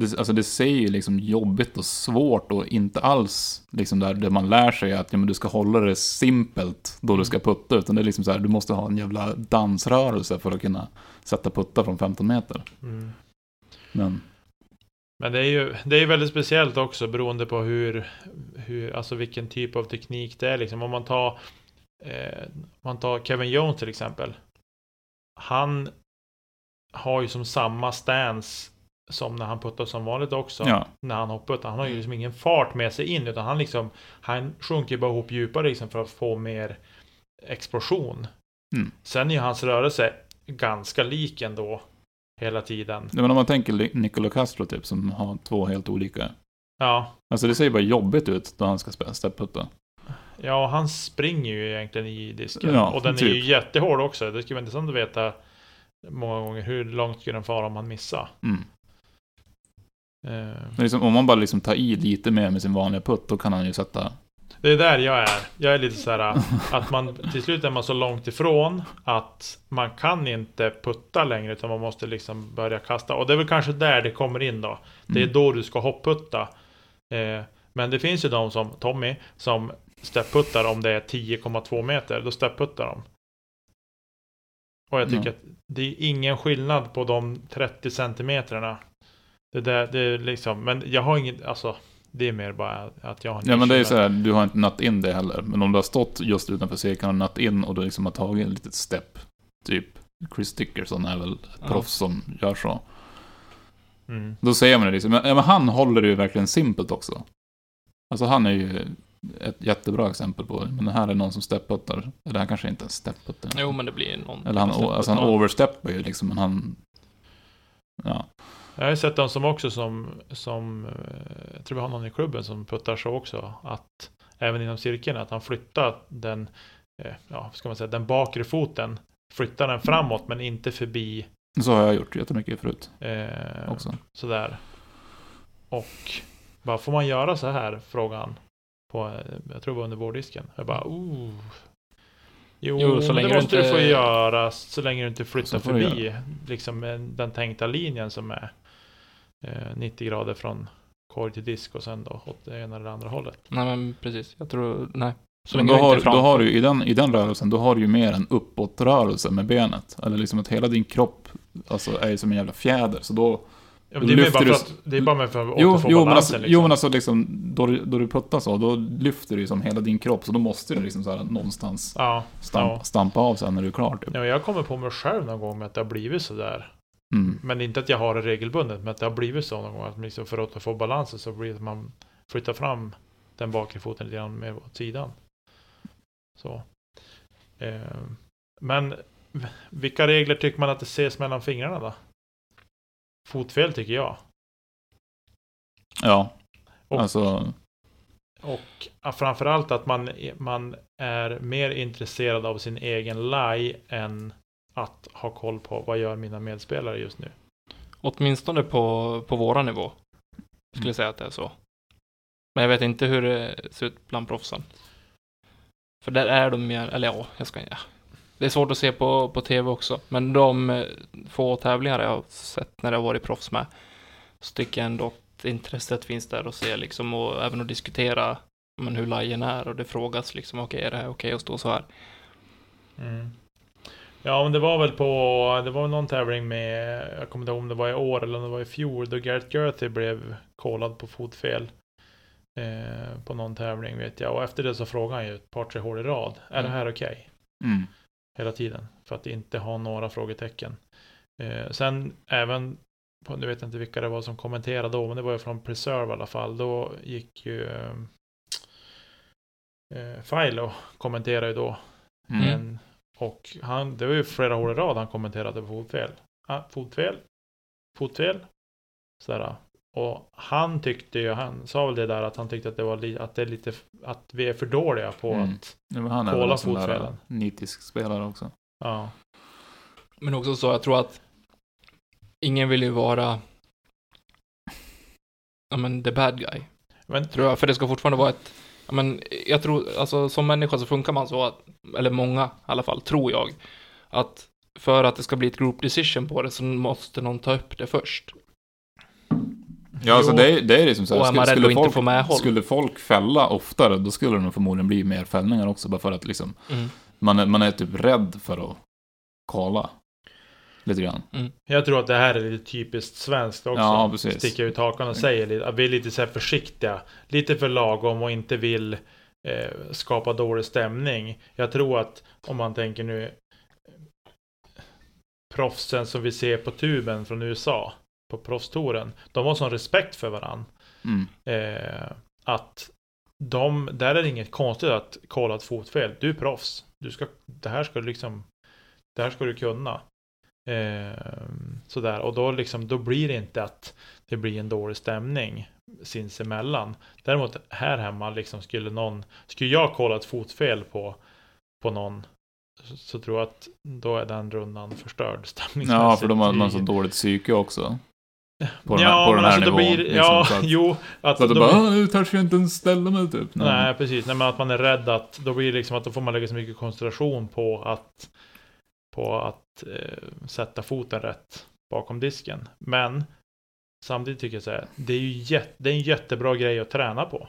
Det, alltså det ser ju liksom jobbigt och svårt och inte alls liksom där, där man lär sig att ja, men du ska hålla det simpelt då du ska putta. Utan det är liksom så här, du måste ha en jävla dansrörelse för att kunna sätta putta från 15 meter. Mm. Men Men det är ju det är väldigt speciellt också beroende på hur, hur alltså vilken typ av teknik det är. Liksom. Om man tar, eh, man tar Kevin Jones till exempel. Han har ju som samma stance som när han puttar som vanligt också. ja, När han hoppar. Han har ju liksom ingen fart med sig in utan han liksom Han sjunker bara ihop djupare liksom för att få mer explosion. Mm. Sen är ju hans rörelse ganska lik ändå hela tiden. men om man tänker Nicolo Castro typ som har två helt olika. Ja, Alltså det ser ju bara jobbigt ut då han ska stepputta. Ja, han springer ju egentligen i disken. Ja, och den är typ. ju jättehård också. Det skulle vara intressant att veta många gånger hur långt skulle den fara om han missar. Mm. Eh, liksom, om man bara liksom tar i lite mer med sin vanliga putt, då kan han ju sätta... Det är där jag är. Jag är lite så här att man till slut är man så långt ifrån att man kan inte putta längre utan man måste liksom börja kasta. Och det är väl kanske där det kommer in då. Det är Mm. då du ska hopputta. Eh, men det finns ju de som Tommy som stepputtar om det är 10,2 meter. Då stepputtar de. Och jag tycker Ja. att det är ingen skillnad på de 30 centimeterna. Det där, det är liksom, men jag har inget, alltså det är mer bara att jag har en Ja men det är ju så här, du har inte natt in det heller. Men om du har stått just utanför cirkeln och natt in och du liksom har tagit ett litet step. Typ Chris Dickerson är väl ett Ja. proffs som gör så. Mm. Då ser man det liksom. Men, ja, men han håller det ju verkligen simpelt också. Alltså han är ju ett jättebra exempel på det. Men det här är någon som stepputtar. Eller han kanske inte ens stepputtar. Jo, men det blir någon... Eller han, alltså han oversteppar ju liksom, men han... Ja. Jag har sett dem som också som, som eh, jag tror vi har någon i klubben som puttar så också. Att även inom cirkeln, att han flyttar den, eh, ja, ska man säga, den bakre foten. Flyttar den framåt men inte förbi Så har jag gjort jättemycket förut eh, också. sådär. Och bara får man göra så här? Frågan. På, eh, jag tror det var under bordisken. Jag bara, oh. Jo, Jo, så länge det du måste du inte- få göra så länge du inte flyttar du förbi liksom den tänkta linjen som är 90 grader från korg till disk och sen då åt det ena eller andra hållet. Nej, men precis. Jag tror... Nej. Så Men då har, då har du ju i den, i den rörelsen, då har du ju mer en uppåtrörelse med benet. Eller liksom att hela din kropp alltså, är ju som en jävla fjäder. Så då... Ja, det, är bara för att, det är bara med för att Jo, återfå jo, men balansen. alltså, liksom. jo, men alltså liksom, då, du- då du puttar så, då lyfter du ju som hela din kropp. Så då måste du liksom så här någonstans ja, stampa, ja. stampa av sen när du är klar. Typ. ja, jag kommer på mig själv någon gång med att det har blivit sådär. Mm. Men inte att jag har det regelbundet, men att det har blivit så någon gång. Att liksom för att få balansen så blir det att man flyttar fram den bakre foten lite grann mer åt sidan. Så. Eh, men vilka regler tycker man att det ses mellan fingrarna då? Fotfel tycker jag. Ja, Och- alltså... Och framförallt att man, man är mer intresserad av sin egen lie än att ha koll på vad gör mina medspelare just nu. Åtminstone på, på våra nivå. Skulle jag säga att det är så. Men jag vet inte hur det ser ut bland proffsen. För där är de mer, eller ja, jag ska ja. Det är svårt att se på, på tv också. Men de eh, få tävlingar jag har sett när det har varit proffs med. Så tycker jag ändå att intresset finns där att se liksom och även att diskutera men hur lajen är och det frågas liksom okej är det här okej att stå så här? Mm. Ja, men det var väl på, det var någon tävling med, jag kommer inte ihåg om det var i år eller om det var i fjol, då Garrett Gerthy blev kollad på fotfel. Eh, på någon tävling vet jag. Och efter det så frågade han ju ett par, tre hål i rad. Är det Mm. här okej? Mm. Hela tiden. För att inte ha några frågetecken. Eh, sen även, på, nu vet jag inte vilka det var som kommenterade då, men det var ju från Preserve i alla fall. Då gick ju eh, eh, Philo kommenterade ju då Mm. men, och han, det var ju flera år i rad han kommenterade på fotfel. Ah, fotfel. Fotfel. Sådär. Och han tyckte ju, han sa väl det där att han tyckte att det var li, att det är lite, att vi är för dåliga på Mm. att, Ja, men han är Kolla väl en sån där fotfällen. nitisk spelare också. ja. Men också så, jag tror att ingen vill ju vara ja men the bad guy. Men, Tror jag, för det ska fortfarande vara ett men jag tror, alltså som människa så funkar man så att, eller många i alla fall, tror jag, att för att det ska bli ett group decision på det så måste någon ta upp det först. Ja, alltså det, är- det är liksom så här, skulle, skulle, inte folk, få skulle folk fälla oftare, då skulle det nog förmodligen bli mer fällningar också, bara för att liksom, Mm. man är, man är typ rädd för att kala. Lite grann. Jag tror att det här är lite typiskt svenskt också. Ja, precis. Sticka ut hakan och säga lite, att vi är lite så försiktiga. Lite för lagom och inte vill eh, skapa dålig stämning. Jag tror att om man tänker nu proffsen som vi ser på tuben från USA på proffstouren. De har sån respekt för varandra. Mm. Eh, att de, där är det inget konstigt att kolla ett fotfel. Du är proffs. Du ska, det här ska du liksom, det här ska du kunna. Eh, sådär, och då liksom, då blir det inte att det blir en dålig stämning sinsemellan. Däremot här hemma liksom skulle någon, skulle jag kolla ett fotfel på, på någon så, så tror jag att då är den rundan förstörd stämningsmässigt. Ja, för de har man så dåligt psyke också. På den ja, här, på den här alltså då nivån. blir, liksom, ja, så att, jo. Att så att då du bara, "Ah, nu törs jag inte ens ställa mig typ. Nej, precis. Nej, men att man är rädd att då blir det liksom att då får man lägga så mycket koncentration på att på att eh, sätta foten rätt bakom disken. Men samtidigt tycker jag så här, det är ju jätte, det är en jättebra grej att träna på.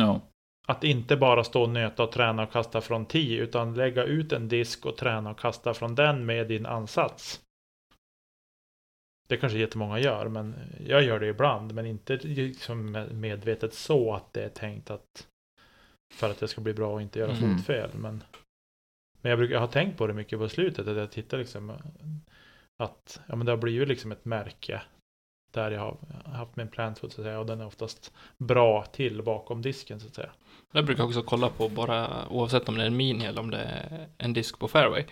Ja. Att inte bara stå och nöta och träna och kasta från 10 utan lägga ut en disk och träna och kasta från den med din ansats. Det kanske jättemånga gör, men jag gör det ibland, men inte liksom medvetet så att det är tänkt att för att det ska bli bra och inte göra Mm. fotfel. Men, men jag, brukar, jag har tänkt på det mycket på slutet, att jag tittar liksom att ja, men det har blivit liksom ett märke där jag har haft min plantfoot så att säga och den är oftast bra till bakom disken så att säga. Jag brukar också kolla på bara, oavsett om det är en mini eller om det är en disk på fairway,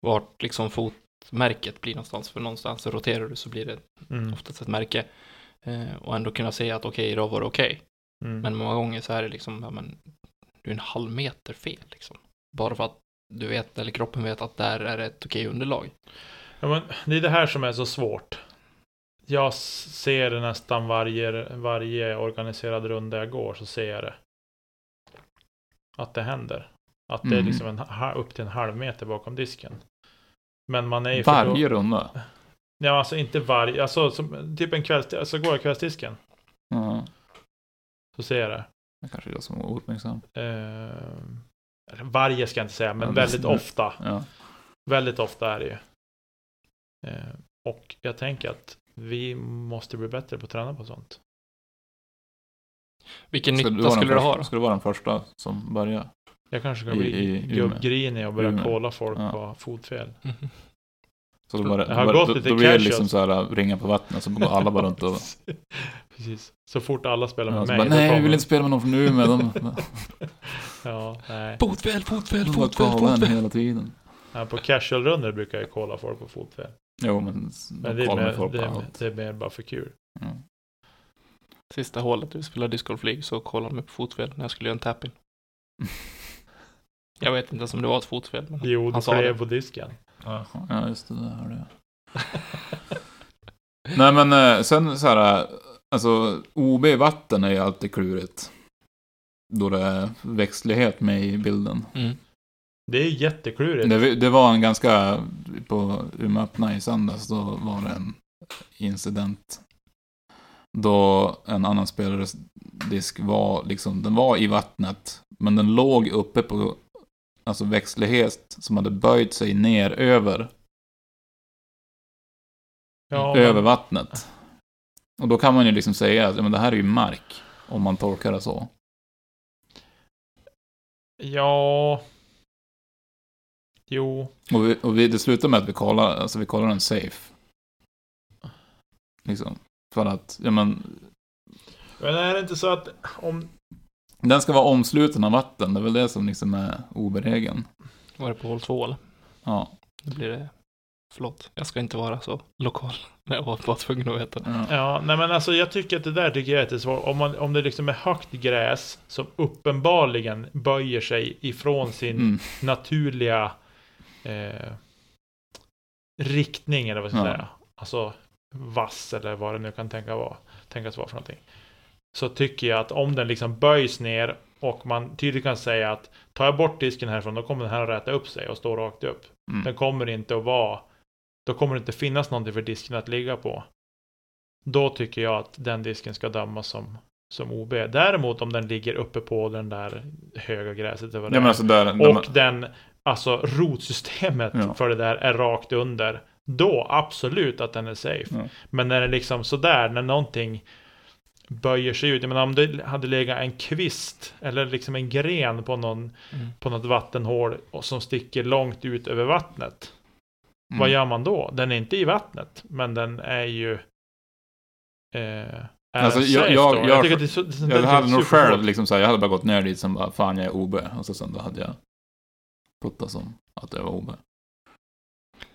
vart liksom fotmärket blir någonstans. För någonstans så roterar du så blir det Mm. oftast ett märke. Eh, och ändå kunna säga att okej, idag var det okej. Mm. Men många gånger så är det liksom, ja men, du är en halv meter fel liksom. Bara för att du vet, eller kroppen vet att där är ett okej underlag. Ja, men det är det här som är så svårt. Jag ser det nästan varje, varje organiserad runda jag går så ser jag det. Att det händer. Att det är Mm. liksom en, upp till en halv meter bakom disken. Men man är ju Varje då, runda. Ja, alltså inte varje. Alltså som, typ en kvälls... Alltså går jag kvällsdisken. Ja. Så ser jag det. Det kanske är jag som är ouppmärksam. Eller varje ska jag inte säga, men Ja, väldigt det- ofta. Ja. Väldigt ofta är det ju. Eh, och jag tänker att vi måste bli bättre på att träna på sånt. Vilken Ska du nytta den skulle det ha? Ska du vara den första som börjar? Jag kanske ska bli gubbgrinig och börja kolla folk Ja. på fotfel. Så då, bara, Jag har då, gått då, då blir det liksom så här ringa på vattnet, så går alla bara runt och... Precis. Så fort alla spelar med Ja, mig. bara, nej, vi kommer- vill inte spela med någon från Umeå. De, Ja, nej. Fotfel, fotfel, fotfel, fotfel. hela tiden. Ja, på casual-runder brukar jag kolla folk på fotfel. Jo, men Men de det är, mer, folk det, är, det är mer bara för kul. Ja. Sista hålet du spelade discgolflig så kollade de mig på fotfel när jag skulle göra en tap-in. Jag vet inte ens om det var ett fotfel. Men Jo, du sa klev det. på disken. Ja, just det. Där hörde jag. Nej, men eh, sen så här, eh, alltså OB i vatten är ju alltid klurigt. Då det är växtlighet med i bilden. Mm. Det är jätteklurigt. Det, det var en ganska, på Umeå öppna i söndags, då var det en incident. Då en annan spelares disk var liksom, den var i vattnet, men den låg uppe på, alltså växtlighet som hade böjt sig ner över, Ja, men- över vattnet. Och då kan man ju liksom säga att ja, men det här är ju mark, om man tolkar det så. Ja. Jo. Och, vi, och vi, det slutar med att vi kollar, alltså vi kollar den safe. Liksom. För att, ja men, Men är det inte så att om... Den ska vara omsluten av vatten, det är väl det som liksom är oberegeln. Var det på hål två eller? Ja. Då blir det... Förlåt, jag ska inte vara så lokal. Men jag var bara tvungen att veta. ja. Ja, nej men alltså jag tycker att det där tycker jag är jättesvårt. Om, man, om det liksom är högt gräs som uppenbarligen böjer sig ifrån sin Mm. naturliga eh, riktning eller vad ska jag Ja. säga. Alltså vass eller vad det nu kan tänka vara, tänkas vara för någonting. Så tycker jag att om den liksom böjs ner och man tydligt kan säga att tar jag bort disken härifrån då kommer den här att räta upp sig och stå rakt upp. Mm. Den kommer inte att vara, då kommer det inte finnas någonting för disken att ligga på. Då tycker jag att den disken ska dömas som, som OB. Däremot om den ligger uppe på den där höga gräset det Ja, alltså där, och den, alltså rotsystemet Ja. för det där är rakt under, då absolut att den är safe. Ja. Men när det är liksom sådär, när någonting böjer sig ut. Jag menar om det hade legat en kvist eller liksom en gren på, någon, Mm. på något vattenhål och som sticker långt ut över vattnet. mm. Vad gör man då? Den är inte i vattnet, men den är ju... Eh, är Alltså, jag- jag- då? jag- tycker att det är så, det är Jag hade nog själv liksom så här, jag hade bara gått ner dit som bara, fan jag är OB. Och så sen då hade jag puttat som att jag var OB.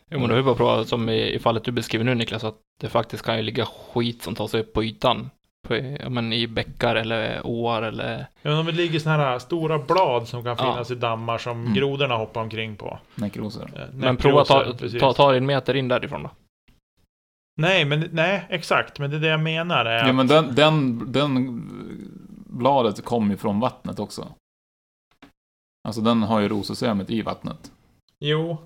Jo, men du har ju bara provat som i, i fallet du beskriver nu Niklas, att det faktiskt kan ju ligga skit som tar sig upp på ytan. På, ja, men i bäckar eller åar eller... Ja, men om det ligger sådana här stora blad som kan Ja. finnas i dammar som Mm. grodorna hoppar omkring på. Nekrosor. Eh, Men prova att ta, nekroser, precis. ta, ta din meter in därifrån då. Nej, men nej, exakt. Men det är det jag menar. Är Ja att- men den, den, den bladet kom ju från vattnet också. Alltså den har ju rososystemet i vattnet. Jo,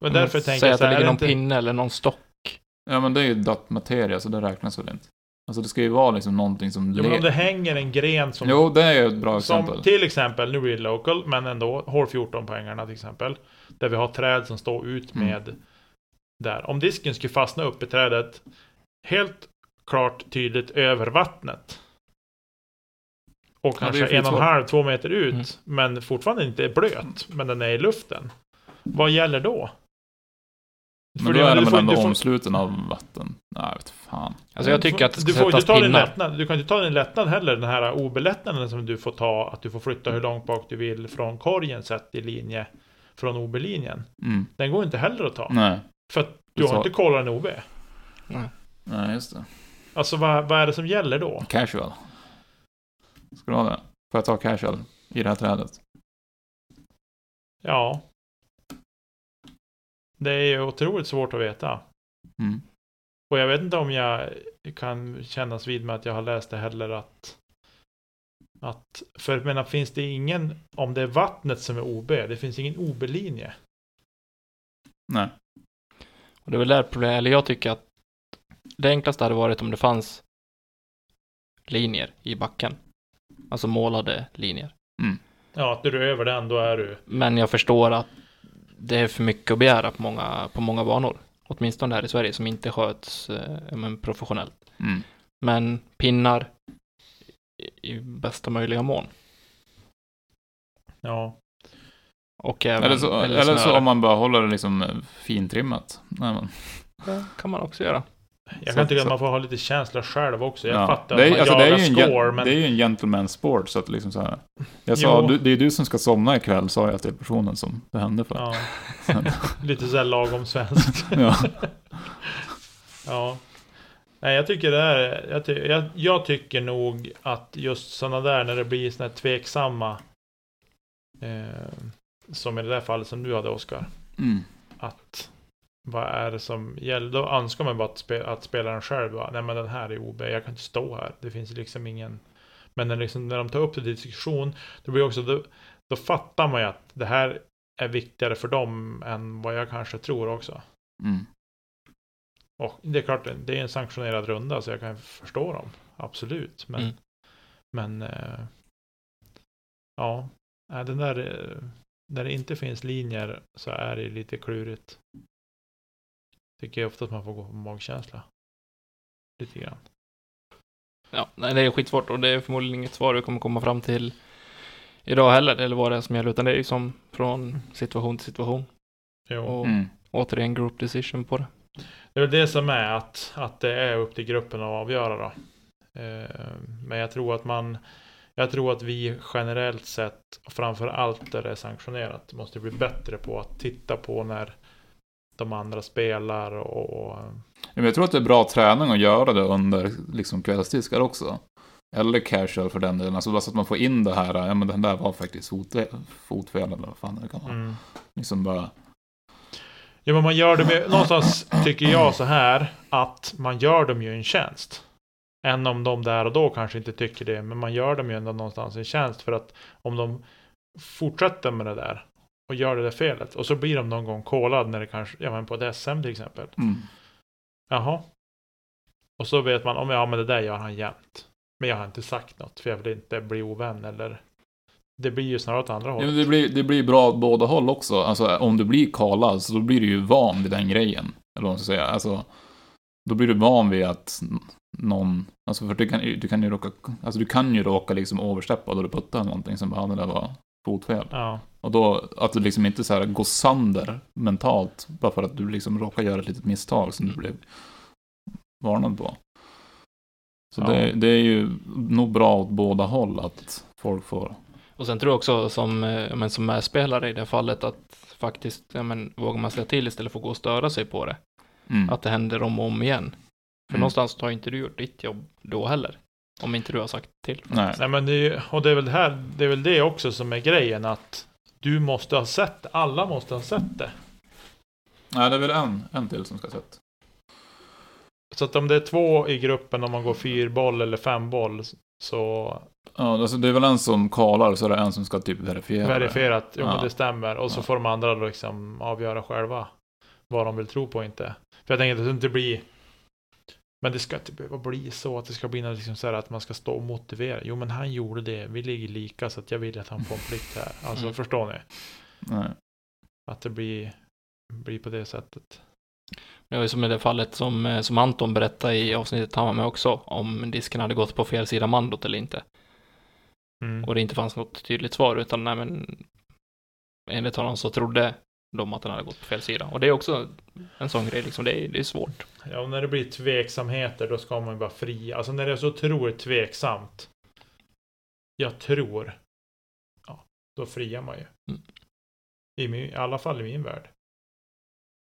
men därför Men tänker Säg jag att så det här. ligger är någon inte- pinne eller någon stock. Ja men det är ju dött materia så det räknas väl inte. Alltså det ska ju vara liksom någonting som Jo, men om det hänger en gren som... Jo, det är ju ett bra som exempel. till exempel, nu blir det local, men ändå, hål 14 poängarna till exempel. Där vi har träd som står ut Mm. med där. Om disken skulle fastna upp i trädet, helt klart tydligt över vattnet. Och är kanske en och en halv, två meter ut, Mm. men fortfarande inte blöt, men den är i luften. Vad gäller då? Men För då är du den väl ändå du får- omsluten av vatten. Nej, vet fan. Alltså jag tycker att det ska du får inte sättas ta din pinnar. lättnad. Du kan inte ta din lättnad heller, den här OB-lättnaden som du får ta, att du får flytta hur långt bak du vill från korgen sett i linje från OB-linjen. Mm. Den går inte heller att ta. Nej. För att du Du har inte kollat en OB. Nej, just det. Alltså vad, vad är det som gäller då? Casual. Ska du ha det? Får jag ta casual i det här trädet? Ja. Det är ju otroligt svårt att veta. Mm. Och jag vet inte om jag kan kännas vid med att jag har läst det heller att att, för jag menar, finns det ingen, om det är vattnet som är OB, det finns ingen OB-linje. Nej. Och det är väl där problemet, eller jag tycker att det enklaste hade varit om det fanns linjer i backen. Alltså målade linjer. Ja, att du är över den, då är du... Men jag förstår att det är för mycket att begära på många, på många banor. Åtminstone här i Sverige som inte sköts eh, men professionellt. Mm. Men pinnar i, i bästa möjliga mån. Ja. Och även, Eller, så, eller så snöre. om man bara håller det liksom eh, fintrimmat. Nej, men. Det kan man också göra. Jag Så- kan tycka så- att man får ha lite känsla själv också. Jag Ja. fattar det, att är, man alltså, det, är jagar ju en, score, men... det är ju en gentleman sport så att liksom så här. Jag sa, du, det är du som ska somna ikväll, sa jag till personen som det hände för. Ja. lite såhär lagom svenskt. Ja. Ja. Nej, jag tycker det är, jag, ty, jag, jag tycker nog att just sådana där, när det blir sådana här tveksamma, eh, som i det där fallet som du hade Oskar, Mm. att vad är det som gäller? Då önskar man bara att, spe, att spelaren själv bara, nej men den här är OB, jag kan inte stå här. Det finns liksom ingen... Men när, liksom, när de tar upp det till diskussion, då blir också, då, då fattar man ju att det här är viktigare för dem än vad jag kanske tror också. Mm. Och det är klart, det är en sanktionerad runda så jag kan förstå dem. Absolut. Men, Mm. men äh, ja, den där, eh, när det inte finns linjer så är det lite klurigt. Tycker jag ofta att man får gå på magkänsla. Lite grann. Ja, nej, det är skitsvårt och det är förmodligen inget svar vi kommer komma fram till idag heller, eller vad det är som gäller, utan det är ju som från situation till situation. Jo. Och Mm. återigen group decision på det. Det är väl det som är att, att det är upp till gruppen att avgöra då. Eh, men jag tror att man jag tror att vi generellt sett, framför allt där det är sanktionerat, måste bli bättre på att titta på när de andra spelar och... Ja, men Jag tror att det är bra träning att göra det under liksom, kvällsdiskar också. Eller casual för den delen. Alltså bara så att man får in det här, ja men den där var faktiskt fotfel, fotfel eller vad fan det kan vara. Mm. Liksom bara, Ja men man gör dem ju, någonstans tycker jag så här, att man gör dem ju en tjänst. Än om de där och då kanske inte tycker det, men man gör dem ju ändå någonstans en tjänst för att om de fortsätter med det där och gör det där felet. Och så blir de någon gång kollad när det kanske, ja men på ett SM till exempel. Mm. Jaha. Och så vet man, om ja men det där gör han jämt. Men jag har inte sagt något för jag vill inte bli ovän eller det blir ju snarare åt andra Ja, hållet. men det, blir, det blir bra åt båda håll också. Alltså om du blir kalad så då blir du ju van vid den grejen. Eller vad man ska säga. Alltså, då blir du van vid att någon, alltså för du kan, du kan ju råka, alltså du kan ju råka liksom översteppa då du puttar någonting som bara, "Ah, det där var fotfel. Ja. Och då, att du liksom inte så här går sönder mentalt bara för att du liksom råkar göra ett litet misstag som du blev varnad på. Så Ja. det, det är ju nog bra åt båda håll att folk får Och sen tror jag också som, eh, men som medspelare i det här fallet att faktiskt, ja, men, vågar man säga till istället för att gå och störa sig på det. Mm. Att det händer om och om igen. För Mm. någonstans har inte du gjort ditt jobb då heller. Om inte du har sagt till. Nej. Nej men det är ju, och det är väl det här, det är väl det också som är grejen att du måste ha sett det. Alla måste ha sett det. Nej, det är väl en, en till som ska ha sett. Så att om det är två i gruppen, om man går fyrboll eller femboll, så Ja, alltså det är väl en som kallar så är det en som ska typ verifiera. det. verifierat, jo Ja. men det stämmer. Och så Ja. får de andra liksom avgöra själva vad de vill tro på och inte. För jag tänker att det inte blir men det ska inte behöva bli så att det ska bli något liksom så här att man ska stå och motivera. Jo men han gjorde det, vi ligger lika så att jag vill att han får en plikt här. Alltså Mm. förstår ni? Nej. Att det blir, blir på det sättet. Det var ju som i det fallet som, eh, som Anton berättade i avsnittet han var med också. Om disken hade gått på fel sida mandot eller inte. Mm. Och det inte fanns något tydligt svar utan nej men enligt honom så trodde de att den hade gått på fel sida. Och det är också en sån grej liksom. Det är, det är svårt. Ja, och när det blir tveksamheter då ska man ju vara fri. Alltså när det är så otroligt tveksamt. Jag tror. Ja, då friar man ju. Mm. I, min, I alla fall i min värld.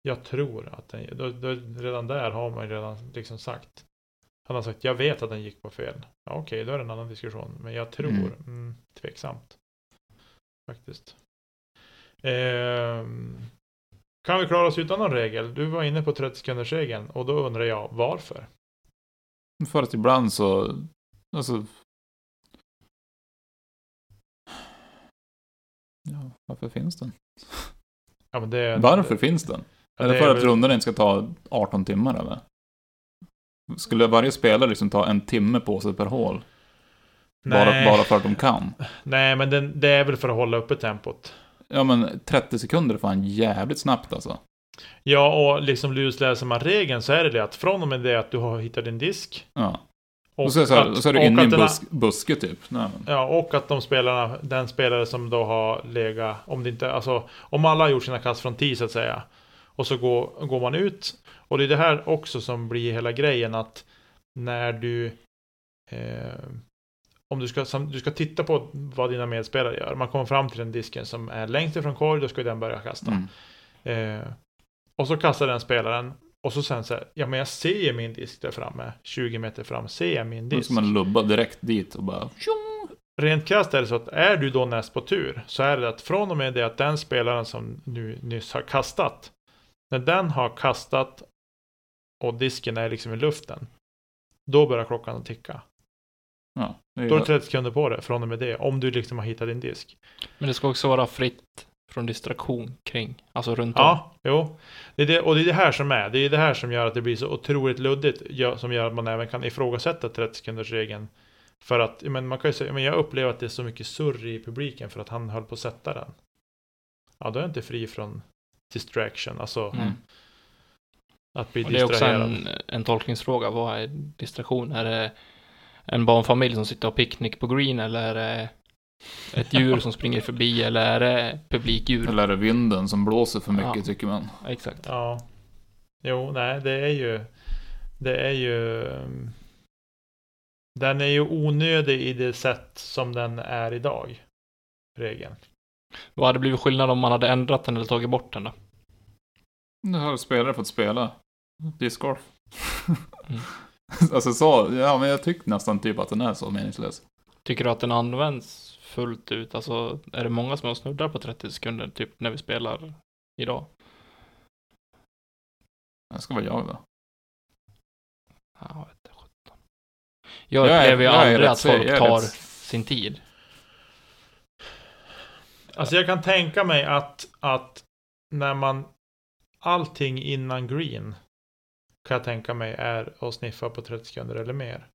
Jag tror att den, då, då, redan där har man ju redan liksom sagt. Han har sagt, jag vet att den gick på fel. Ja, Okej, då är det en annan diskussion. Men jag tror, Mm. mm. tveksamt. Faktiskt. Ehm, kan vi klara oss utan någon regel? Du var inne på 30 sekunders regeln och då undrar jag varför? För att ibland så, alltså... Ja, varför finns den? Ja, det, Varför finns den? Ja, Är det det för att väl- rundan inte ska ta 18 timmar eller? Skulle varje spelare liksom ta en timme på sig per hål? Bara, bara för att de kan? nej men den, det är väl för att hålla uppe tempot. Ja men 30 sekunder är fan jävligt snabbt alltså. Ja, och liksom lusläser man regeln så är det det att från och med det att du har hittat din disk. Ja. Och, Och så, så, att- så är du inne i en den bus, buske typ. Nej. Ja, och att de spelarna, den spelare som då har legat, om det inte, alltså om alla har gjort sina kast från 10 så att säga. Och så går, går man ut. Och det är det här också som blir hela grejen att när du eh, om du ska, du ska titta på vad dina medspelare gör. Man kommer fram till den disken som är längst ifrån korg, då ska den börja kasta. Mm. Eh, och så kastar den spelaren. Och så sen så här, ja men jag ser min disk där framme, 20 meter fram, ser jag min Då disk. ska man lubba direkt dit och bara... Rent krasst är det så att är du då näst på tur så är det att från och med det att den spelaren som nu nyss har kastat när den har kastat och disken är liksom i luften då börjar klockan att ticka. Ja, det är Då ju- det 30 sekunder på det från och med det om du liksom har hittat din disk. Men det ska också vara fritt från distraktion kring, alltså runt om. Ja, jo. Det är det, och det är det här som är. Det är det här som gör att det blir så otroligt luddigt. Som gör att man även kan ifrågasätta 30 sekunders regeln. För att, men man kan ju säga, men jag upplever att det är så mycket surr i publiken för att han höll på att sätta den. Ja, då är jag inte fri från distraction, alltså Mm. att bli Och det är också distraherad. en, en tolkningsfråga. Vad är distraktion? Är det en barnfamilj som sitter och picknick på green eller är det ett djur som springer förbi eller är det publikdjur? Eller är det vinden som blåser för mycket Ja. tycker man? Exakt. Ja. Jo, nej, det är ju... Det är ju... Den är ju onödig i det sätt som den är idag. Regeln. Vad hade blivit skillnad om man hade ändrat den eller tagit bort den då? Nu har spelare fått spela discgolf. Mm. alltså så, ja men jag tycker nästan typ att den är så meningslös. Tycker du att den används fullt ut? Alltså, är det många som har snuddar på 30 sekunder, typ när vi spelar idag? Det ska vara jag då. Ja, vet inte, sjutton. Jag upplever ju aldrig rätt att folk är tar rätt- sin tid. Alltså jag kan tänka mig att, att när man allting innan green kan jag tänka mig är att sniffa på 30 sekunder eller mer.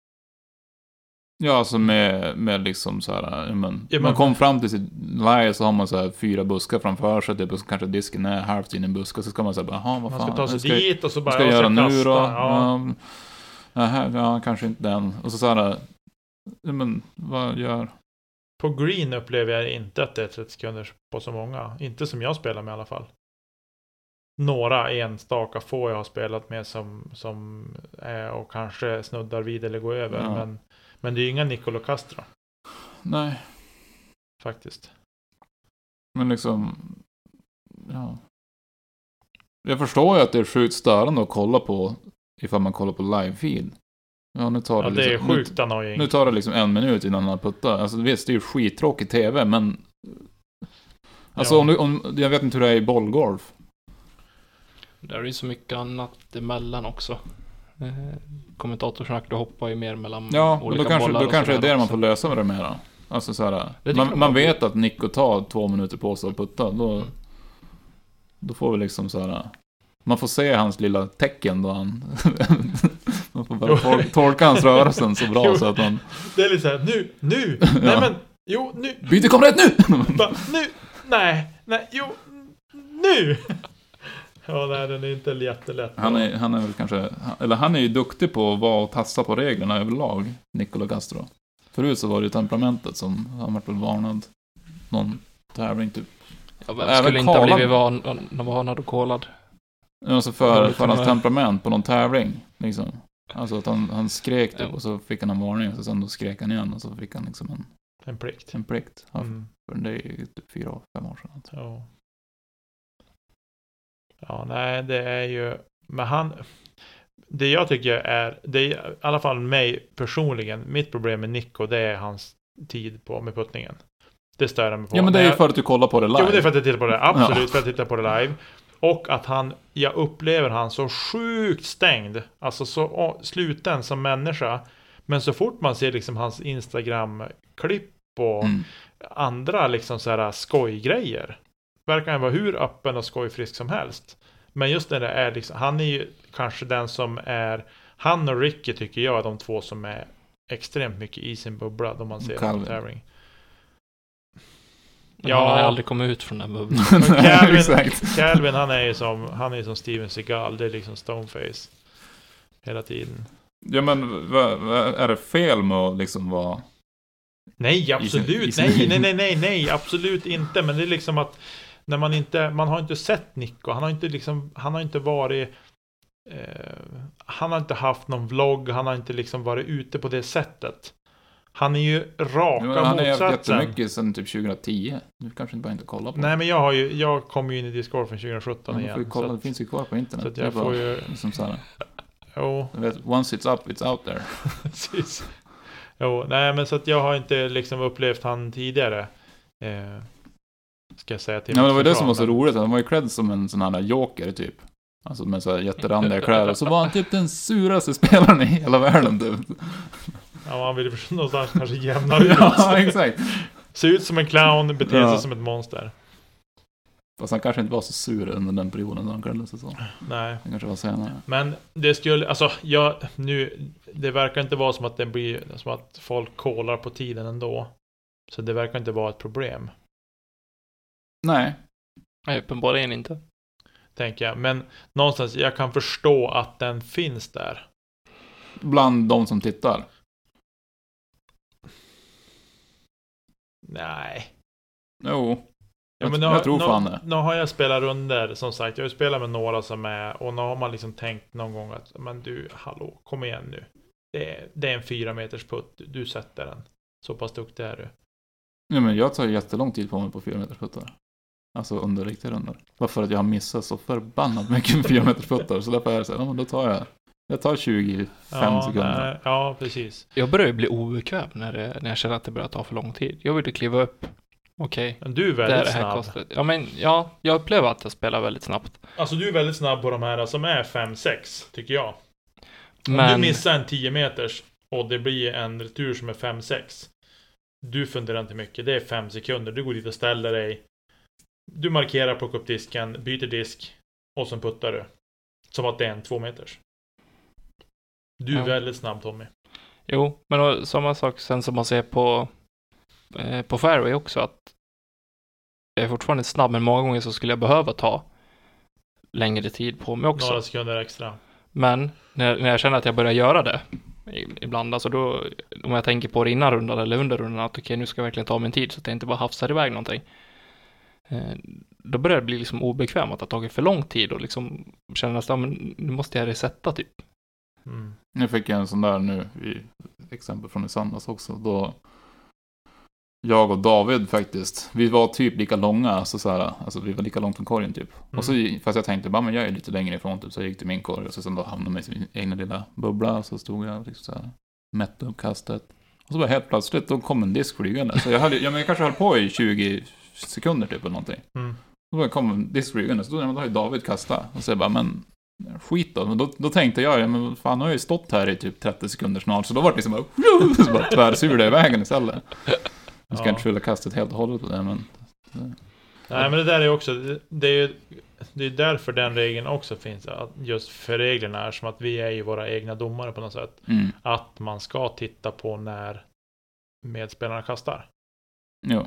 Ja, alltså med, med liksom så här, men, Ja, man kom fram till sitt läge så har man så här fyra buskar framför sig, typ, och så kanske disken är halvt in i en buske, så ska man säga jaha, vad Man fan, ska ta sig ska, dit och så bara ska jag ja, göra nu då? Ja. Ja. Ja, här, ja, kanske inte den. Och så så här, ja, men vad gör... På green upplever jag inte att det är 30 sekunder på så många. Inte som jag spelar med i alla fall. Några enstaka få jag har spelat med som, som är och kanske snuddar vid eller går över. Ja. Men, men det är ju inga Nicolo Castro Nej, faktiskt. men liksom, ja. Jag förstår ju att det är sjukt störande att kolla på ifall man kollar på live-feed. Ja, nu tar det, Ja, det är liksom, nu- sjukt annoying. Nu tar det liksom en minut innan han har puttat. Alltså visst, det är ju skittråkig TV, men... Alltså Ja. om, du, om Jag vet inte hur det är i bollgolf. Där är ju så mycket annat emellan också. Eh, kommentatorsnack, du hoppar ju mer mellan Ja, men olika då kanske, bollar då och kanske det är det man också. får lösa med det mera. Alltså så här, man, man vet att Nico tar två minuter på sig att putta. Då, Mm. då får vi liksom så här. Man får se hans lilla tecken då han... man får bara tol- tolka hans rörelsen så bra Jo. så att man... Det är lite såhär, nu, nu, nej Ja. men, jo, nu, Byte kom rätt nu! nu, nej, nej, jo, nu! Ja, nej, den är inte jättelätt. Han är, han är väl kanske, eller han är ju duktig på att vara och tassa på reglerna överlag, Nicolo Castro. Förut så var det ju temperamentet som, han vart väl varnad någon tävling typ. Ja, vem Även skulle inte ha blivit van, varnad och kolad? Alltså för, för hans temperament på någon tävling, liksom. Alltså att han, han skrek typ och så fick han en varning och sen då skrek han igen och så fick han liksom en, En plikt. en plikt. Ja, Mm. Det är ju typ fyra, fem år sedan. Ja. Ja, nej, det är ju, men han, det jag tycker är, det är i alla fall mig personligen, mitt problem med Nico, det är hans tid på med puttningen. Det stör jag mig på. Ja men det är ju för att du kollar på det live. Jo, det är för att jag tittar på det. Absolut för att jag tittar på det live. Och att han, jag upplever han så sjukt stängd. Alltså så sluten som människa. Men så fort man ser liksom hans Instagram-klipp och Mm. andra liksom så här skojgrejer. Verkar han vara hur öppen och skojfrisk som helst. Men just när det är liksom, han är ju kanske den som är, han och Ricky tycker jag är de två som är extremt mycket i sin bubbla då man ser Calvin. på tävling. Ja. Han har aldrig kommit ut från den bubblan. Calvin, exakt. Calvin han är ju som, han är som Steven Seagal, det är liksom stoneface. Hela tiden. Ja men är det fel med att liksom vara... Nej, absolut. Nej, nej, nej, nej, nej, absolut inte. Men det är liksom att när man inte, man har inte sett Nico. Han har inte liksom, han har inte varit eh, han har inte haft någon vlogg, han har inte liksom varit ute på det sättet. Han är ju raka Ja, men han har haft motsatsen. jättemycket sedan typ 2010. Du kanske inte bara inte kollar på Nej, men jag har ju, jag kom ju in i Discord från 2017 Ja, igen. får ju kolla, så det att, finns ju kvar på internet. så att jag bara får ju, Liksom så här, jo. vet, once it's up, it's out there. Precis. Jo, nej men så att jag har inte liksom upplevt han tidigare. Eh, ska jag säga till Ja, men det var mitt det som var så roligt. Han var ju cred som en sån här joker typ. Alltså med så här jätterandiga kläder. Så var han typ den suraste spelaren i hela världen typ. Ja, man vill ju någonstans kanske jämna ut. Ja, exakt. Se ut som en clown, bete sig Ja. som ett monster. Fast han kanske inte var så sur under den perioden då han klädde sig så. Nej, Det kanske var senare. men det skulle, alltså jag, nu, det verkar inte vara som att det blir, som att folk kollar på tiden ändå. Så det verkar inte vara ett problem, Nej. Nej, uppenbarligen inte. tänker jag. Men någonstans, jag kan förstå att den finns där. Bland de som tittar. Nej. Jo. Ja, Jag, men nu, jag har- tror nu, fan det. Nu har jag spelat runder som sagt. Jag har spelat med några som är och nu har man liksom tänkt någon gång att men du, hallå, kom igen nu. Det är, det är en fyra meters putt. Du, sätter den. Så pass duktig är du. Ja, men jag tar jättelång tid på mig på 4 meters puttar. Alltså under riktiga rundor. Bara för att jag har missat så förbannat mycket med 4 meters puttar. Så därför är det så här, ja men då tar jag, jag tar 25 ja, sekunder. nej, ja, precis. Jag börjar ju bli obekväm när, det, när jag känner att det börjar ta för lång tid. Jag vill ju kliva upp. Okej, Men du är det är väldigt det här snabb. kostar. Ja, men ja, jag upplever att jag spelar väldigt snabbt. Alltså du är väldigt snabb på de här som är 5-6, tycker jag. Om Men... du missar en 10 meters och det blir en retur som är 5-6. Du funderar inte mycket. Det är 5 sekunder. Du går dit och ställer dig. Du markerar, plockar upp disken, byter disk och sen puttar du. Som att det är en två meters. Du är Ja. väldigt snabb Tommy. Jo, men då, samma sak sen som man ser på, eh, på fairway också, att jag är fortfarande snabb, men många gånger så skulle jag behöva ta längre tid på mig också. Några sekunder extra. Men när, när jag känner att jag börjar göra det ibland, alltså då, om jag tänker på det innan rundan eller under rundan, att okej, nu ska jag verkligen ta min tid så att jag inte bara hafsar iväg någonting. Eh, då börjar det bli liksom obekvämt att det har tagit för lång tid och liksom känna att men nu måste jag resetta typ. Mm. Nu fick jag en sån där nu, i exempel från i söndags också. Då jag och David faktiskt, vi var typ lika långa, alltså, så här, alltså vi var lika långt från korgen typ. Och så, fast jag tänkte bara, men jag är lite längre ifrån typ, så jag gick till min korg och så sen då hamnade jag i sin egna lilla bubbla, så stod jag liksom så här, mätte upp kastet. Och så bara helt plötsligt, då kom en disk flygande. Så jag, hade, ja, men jag kanske höll på i 20 sekunder typ eller någonting. Mm. Då bara kom en disk flygande, så då, då har ju David kastat. Och så jag bara, men skit då. Men då, då tänkte jag, ja men fan, nu har jag ju stått här i typ 30 sekunder snart. Så då var det liksom bara, så bara tvärsurade i vägen istället. Jag ska Ja. inte skylla kastet helt och hållet på det, men... Nej men det där är också, det- det är ju det är därför den regeln också finns. Att just för reglerna är som att vi är ju våra egna domare på något sätt. Mm. Att man ska titta på när medspelarna kastar. Jo.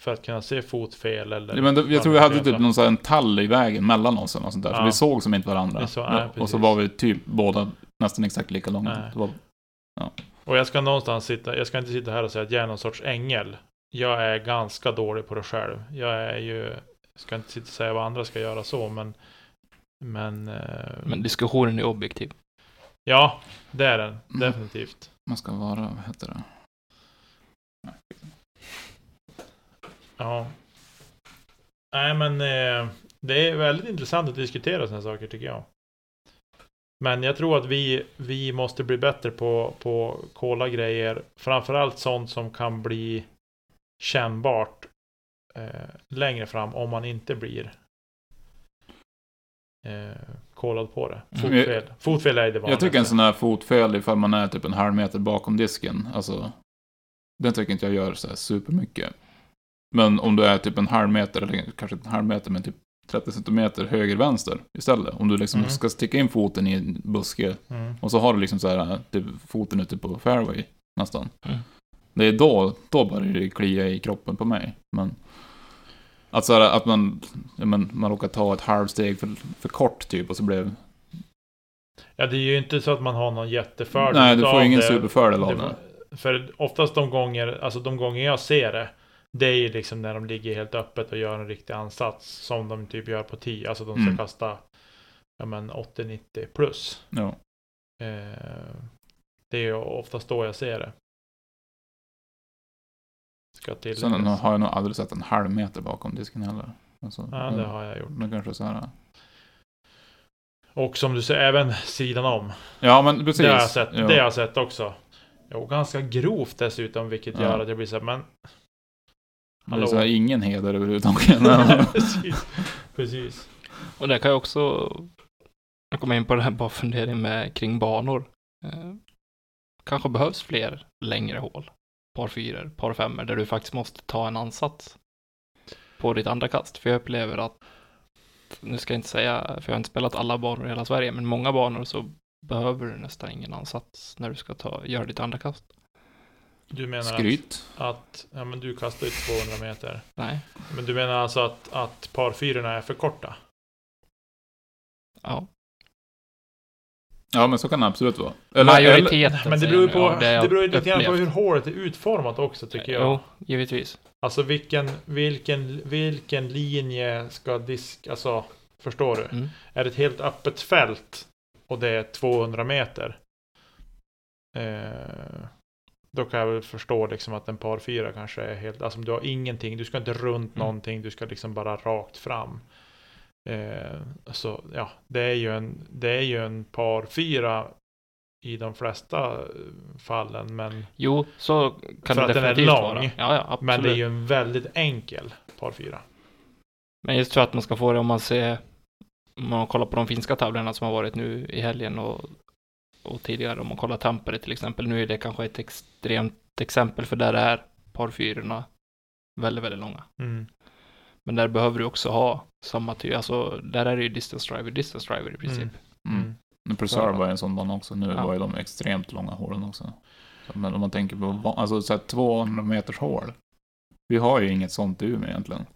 För att kunna se fotfel eller... Ja, men då, jag tror vi hade typ någon sån här en tall i vägen mellan oss eller något sånt där. Så Ja. vi såg som inte varandra. Ja, nej, och så var vi typ båda nästan exakt lika långa. Det var, Och jag ska någonstans sitta, jag ska inte sitta här och säga att jag är någon sorts ängel. Jag är ganska dålig på det själv. Jag är ju, jag ska inte sitta och säga vad andra ska göra så, men... Men... eh, Men diskussionen är objektiv. Ja, det är den. Mm. Definitivt. man ska vara, vad heter det? Ja. Nej, men eh, det är väldigt intressant att diskutera sådana saker tycker jag. Men jag tror att vi, vi måste bli bättre på, på kolla grejer. Framförallt sånt som kan bli kännbart eh, längre fram om man inte blir eh, kollad på det. Mm. Fotfel. Fotfel är det Jag vanligaste. tycker en sån här fotfel ifall man är typ en halv meter bakom disken, alltså den tycker inte jag gör så här supermycket. Men om du är typ en halv meter, eller kanske inte en halv meter, men typ 30 centimeter höger-vänster istället. Om du liksom Mm. ska sticka in foten i en buske Mm. och så har du liksom så här, typ foten ute på fairway nästan. Mm. Det är då, då börjar det klia i kroppen på mig. Men att, så här, att man, men, man råkar ta ett halvsteg för, för kort typ och så blev... Ja, det är ju inte så att man har någon jättefördel Nej, du får ingen det. superfördel av Det För oftast de gånger, alltså de gånger jag ser det, det är ju liksom när de ligger helt öppet och gör en riktig ansats. Som de typ gör på 10, alltså de ska Mm. kasta ja, men 80-90 plus. Ja. Eh, det är ju oftast då jag ser det. Ska Sen tilläggas. har jag nog aldrig sett en halv meter bakom disken heller. Alltså, Ja, det har jag gjort. Men kanske så här. Och som du säger, även sidan om. Ja, men precis. Det har jag sett, Ja. det har jag sett också. Och ganska grovt dessutom, vilket Ja. gör att jag blir så här, men... Det är Hallå? så här, ingen heder överhuvudtaget. Precis. Precis. Och där kan jag också kommer in på det här bara fundering med kring banor. Eh, kanske behövs fler längre hål. Par fyror, par femmor, där du faktiskt måste ta en ansats på ditt andra kast. För jag upplever att, nu ska jag inte säga, för jag har inte spelat alla banor i hela Sverige, men många banor så behöver du nästan ingen ansats när du ska ta, göra ditt andra kast. Du menar Skryt. att, att ja, men du kastar ju 200 meter. Nej. Men du menar alltså att, att par fyrorna är för korta? Ja. Ja, men så kan det absolut vara. Majoriteten Men det beror ju på, det det beror lite grann på hur hålet är utformat också tycker jag. Jo, givetvis. Alltså vilken, vilken, vilken linje ska disk, alltså förstår du? Mm. Är det ett helt öppet fält och det är 200 meter. Eh, då kan jag väl förstå liksom att en par fyra kanske är helt, alltså du har ingenting, du ska inte runt Mm. någonting, du ska liksom bara rakt fram. Eh, så ja, det är ju en, det är ju en par fyra i de flesta fallen, men, Jo, så kan För det att den är lång. Ja, ja, absolut. men det är ju en väldigt enkel par fyra. Men just för att man ska få det om man ser, om man kollar på de finska tävlingarna som har varit nu i helgen och, och tidigare, om man kollar Tampere till exempel, nu är det kanske ett extremt exempel för där är par fyrorna väldigt, väldigt långa. Mm. Men där behöver du också ha samma typ, alltså där är det ju distance driver, distance driver i princip. Mm. Mm. Men var ju en sån bana också. Nu Ja. var ju de extremt långa hålen också. Så, Men om man tänker på, alltså så här 200 meters hål. Vi har ju inget sånt i Umeå egentligen.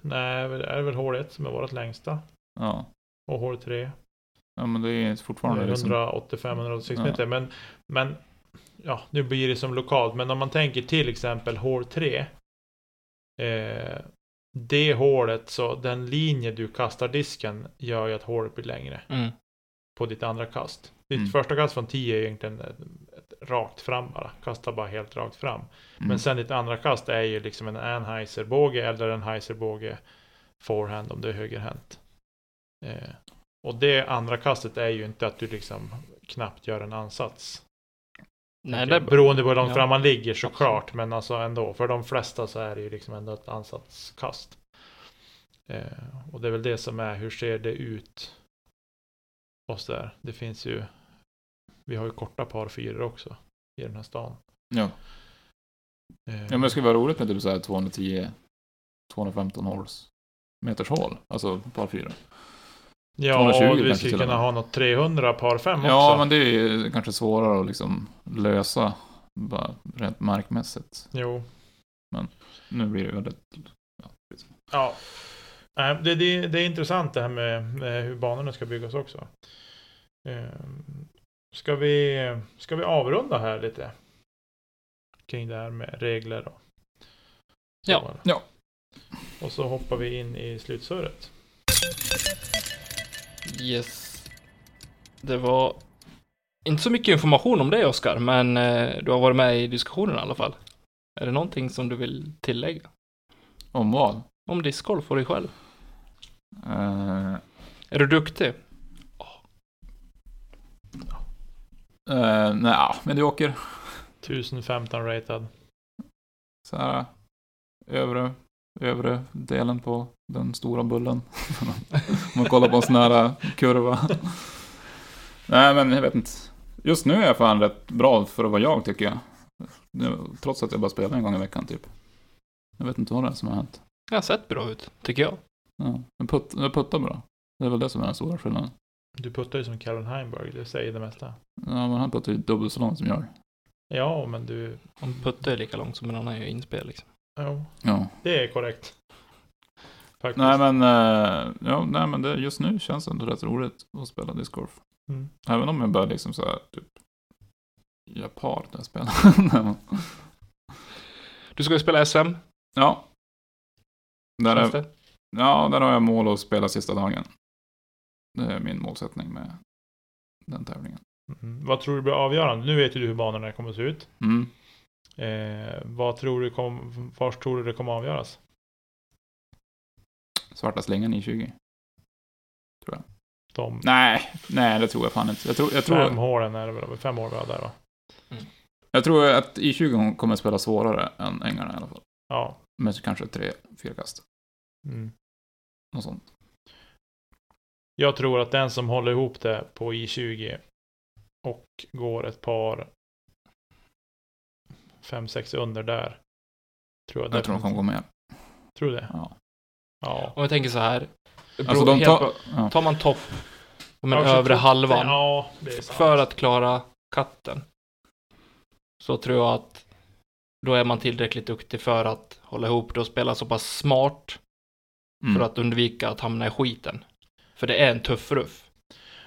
Nej, det är väl hål 1 som är vårt längsta. Ja. Och hål 3. Ja men det är fortfarande liksom... 185-186 Ja. meter. Men, men ja, nu blir det som lokalt. Men om man tänker till exempel hål 3. Eh, det hålet, så den linje du kastar disken gör ju att hålet blir längre Mm. på ditt andra kast. Ditt Mm. första kast från 10 är egentligen rakt fram bara. Kasta bara helt rakt fram. Mm. Men sen ditt andra kast är ju liksom en Anheuser-båge eller en Heiser-båge forehand om du är högerhänt. Eh, och det andra kastet är ju inte att du liksom knappt gör en ansats. Nej, det, Beroende på hur långt Ja. fram man ligger såklart. Men alltså ändå. För de flesta så är det ju liksom ändå ett ansatskast. Eh, och det är väl det som är, hur ser det ut? Och så där. Det finns ju, vi har ju korta par fyror också i den här stan. Ja. Eh, ja men det skulle vara roligt med typ såhär 210, 215 håls. Meters hål. Alltså par fyra. Ja, 220 och vi skulle kunna ha något 300 par fem Ja också. men det är kanske svårare att liksom lösa. Bara rent markmässigt. Jo. Nu blir det väldigt... Ja. Nej, Det, det, det är intressant det här med, med hur banorna ska byggas också. Ehm, Ska vi, ska vi avrunda här lite? Kring det här med regler och. Ja. Ja. Och så hoppar vi in i slutsurret. Yes. Det var inte så mycket information om det Oskar, men eh, du har varit med i diskussionen i alla fall. Är det någonting som du vill tillägga? Om vad? Om discgolf och dig själv? Eh, Är du duktig? eh, nej, medioker. 1015 ratad. Så här. Övre, övre delen på den stora bullen. Om man kollar på en sån här eh, kurva. Nej, men jag vet inte. Just nu är jag fan rätt bra för att vara jag, tycker jag. Nu, Trots att jag bara spelar en gång i veckan, typ. Jag vet inte vad det är som har hänt. Det har sett bra ut, tycker jag. Ja, jag, putt, jag puttar bra. Det är väl det som är den stora skillnaden. Du puttar ju som Calvin Heimberg, det säger det mesta. Ja, men han puttar ju dubbelt så långt som jag gör. Ja, men du... Han puttar ju lika långt som en annan gör inspel liksom. Ja, Ja. det är korrekt. Faktiskt. Nej men, eh, ja, nej, men det, just nu känns det ändå rätt roligt att spela discgolf. Mm. Även om jag börjar liksom så här, typ, göra par när jag spelar. Du ska ju spela SM, ja. Där känns är, det? ja, där har jag mål att spela sista dagen. Det är min målsättning med den tävlingen. Mm. Vad tror du blir avgörande? Nu vet ju du hur banorna kommer att se ut. Mm. Eh, vad tror du kom, var tror du det kommer avgöras? Svarta slingan i 20. De Nej, nej det tror jag fan inte. Jag tror, jag fem tror, hålen är det väl? Fem år vi har där va? jag tror att i 20 kommer spela svårare än ängarna i alla fall. Ja. Med kanske tre, fyra kast. Mm. Något sånt. Jag tror att den som håller ihop det på I20 och går ett par 5-6 under där. Tror jag, Jag tror de kommer gå med. Tror du det? Ja. Ja. Om jag tänker så här. Alltså de tar... på- Ja. Tar man topp, om en Ja, övre 22, halvan, Ja, för att klara katten, så tror jag att då är man tillräckligt duktig för att hålla ihop det och spela så pass smart Mm. för att undvika att hamna i skiten. För det är en tuff ruff.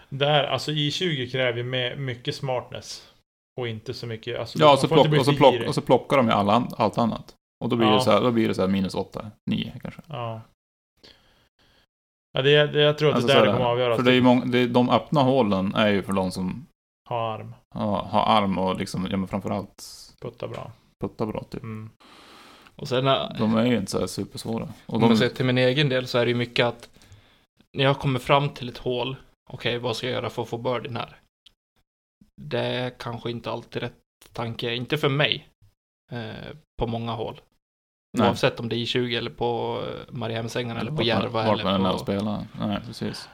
Där, alltså I20 kräver ju med mycket smartness. Och inte så mycket, alltså Ja, och så, plock, och, så plock, och så plockar de ju alla, allt annat. Och då blir, Ja. det så här, då blir det så här minus åtta, nio kanske. Ja. Ja, det, är- det, jag tror att Alltså det är där så det kommer att avgöras. För det är ju många, det är, de öppna hålen är ju för de som Ha arm, har, har arm och liksom, ja men framförallt putta bra. puttar bra typ. Mm. Och sen när, De är ju inte så här supersvåra. Och om de, ser till min egen del så är det ju mycket att när jag kommer fram till ett hål, okej vad ska jag göra för att få birdien här? Det är kanske inte alltid rätt tanke, inte för mig, eh, på många hål. Nej. Oavsett om det är i 20 eller på eh, Mariehemsängarna eller på Järva Vart man än på... spelar. Nej, precis.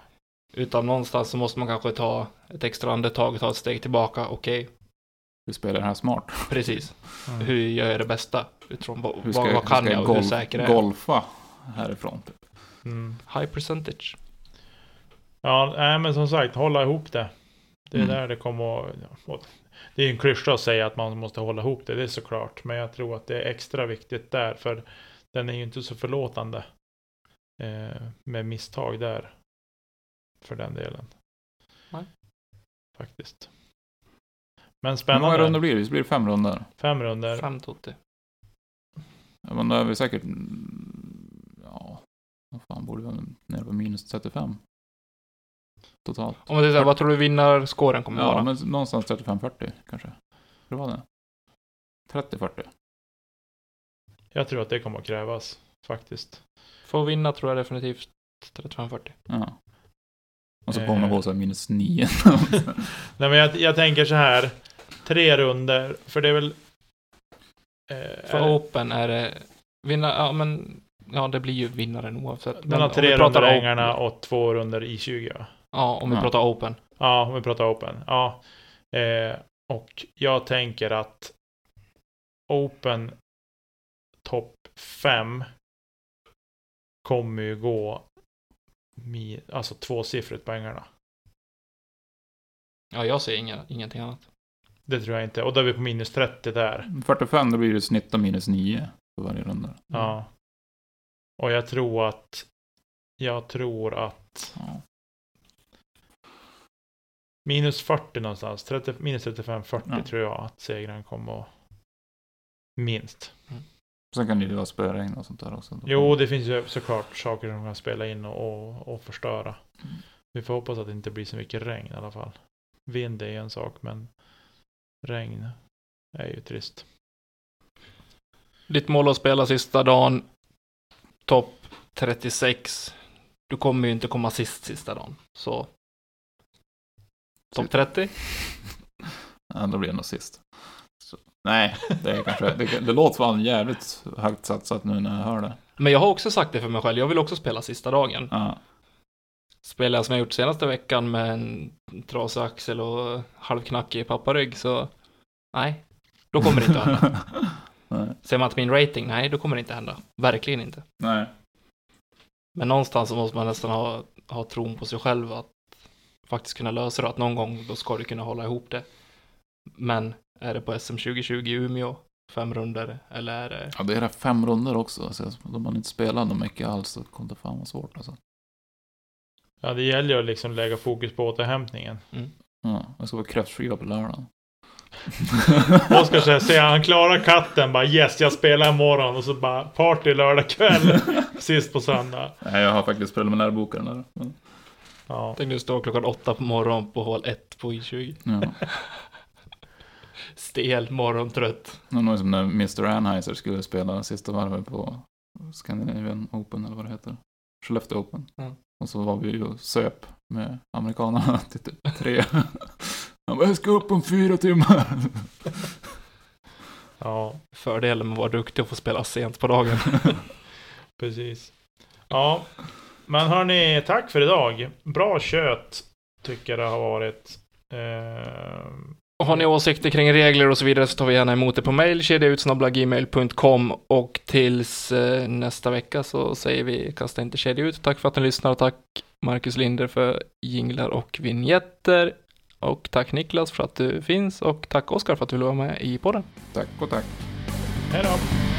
Utan någonstans så måste man kanske ta ett extra andetag, ta ett steg tillbaka, okej, Vi spelar det här smart. precis. Mm. Hur gör jag det bästa? Utifrån vad, Hur ska, vad hur kan ska jag och golf, hur säker är jag? golfa härifrån. Typ. Mm. High percentage. Ja, nej, men som sagt, hålla ihop det. Det är Mm. där det kommer att... och Det är en klyscha att säga att man måste hålla ihop det, det är såklart. Men jag tror att det är extra viktigt där, för den är ju inte så förlåtande. Eh, med misstag där. För den delen. Nej. Faktiskt. Men Hur många spännande. runder blir det? Det blir fem runder. Fem runder. Fem Totti. Ja, men då är vi säkert... mm, Ja, vad fan borde vi vara nere på minus 35? Totalt. Om man säger så här, vad tror du vinnarskåren kommer Ja, vara? men någonstans 35-40 kanske. Hur var det? 30-40? Jag tror att det kommer att krävas. Faktiskt. För att vinna tror jag definitivt 35-40. Ja. Och så Eh. kommer det gå så här minus 9. Nej men jag, jag tänker så här. Tre runder, för det är väl... Eh, För är det- Open är det vinna, ja men ja det blir ju vinnaren oavsett. Den har tre runder o- ängarna och två runder i 20 va? Ja, om vi Ja. pratar Open. Ja, om vi pratar Open. Ja. Eh, och jag tänker att Open topp 5 kommer ju gå mi, alltså tvåsiffrigt på ängarna. Ja, jag ser inga, ingenting annat. Det tror jag inte. Och då är vi på minus 30 där. 45 då blir det snitt av minus 9 på varje runda. Ja. Och jag tror att jag tror att Ja. Minus 40 någonstans. 30, minus 35-40 Ja. tror jag att segern kommer att minst. Sen kan det ju vara spöregn och sånt där också. Jo, det finns ju såklart saker som kan spela in och, och, och förstöra. Mm. Vi får hoppas att det inte blir så mycket regn i alla fall. Vind är en sak, men regn är ju trist. Ditt mål att spela sista dagen, topp 36. Du kommer ju inte komma sist sista dagen. Så. Topp 30? Ja, då blir det nog sist. Så, nej, det är kanske... Det, det låter fan jävligt högt satsat nu när jag hör det. Men jag har också sagt det för mig själv, jag vill också spela sista dagen. Ja. Spelar jag som jag gjort senaste veckan med en trasig axel och halvknackig papparygg så nej, då kommer det inte att hända. nej. Ser man att min rating, nej, då kommer det inte hända. Verkligen inte. nej. Men någonstans så måste man nästan ha, ha tron på sig själv att faktiskt kunna lösa det, att någon gång då ska du kunna hålla ihop det. Men är det på SM 2020 i Umeå, fem runder, eller är det... Ja, det är det fem runder också. Så om man inte spelar något mycket alls så kommer det fan vara svårt alltså. Ja, det gäller ju att liksom lägga fokus på återhämtningen. Ja, jag ska vara kräftskiva på lördagen. Oskar säger, ser han klarar katten, bara yes, jag spelar imorgon och så bara party lördag kväll, sist på söndag. Nej, jag har faktiskt preliminärbokaren där. Men, Ja, Tänk nu stå klockan åtta på morgonen på hål 1 på I20. ja. Stel, morgontrött. Det var nog som när Mr. Anheuser skulle spela sista varvet på Scandinavian Open eller vad det heter. Skellefteå Open. Mm. Och så var vi ju och söp med amerikanerna till typ tre. Han bara, jag ska upp om fyra timmar. ja, Fördelen med att vara duktig och få spela sent på dagen. precis. Ja, men hörni, tack för idag. Bra kött, tycker jag det har varit. Eh, har ni åsikter kring regler och så vidare så tar vi gärna emot det på mail, kedjautsnabblagmail.com och tills eh, nästa vecka så säger vi kasta inte kedja ut. Tack för att ni lyssnar och tack Marcus Linder för jinglar och vignetter. Och tack Niklas för att du finns och tack Oskar för att du vill vara med i podden. tack och tack. hej då!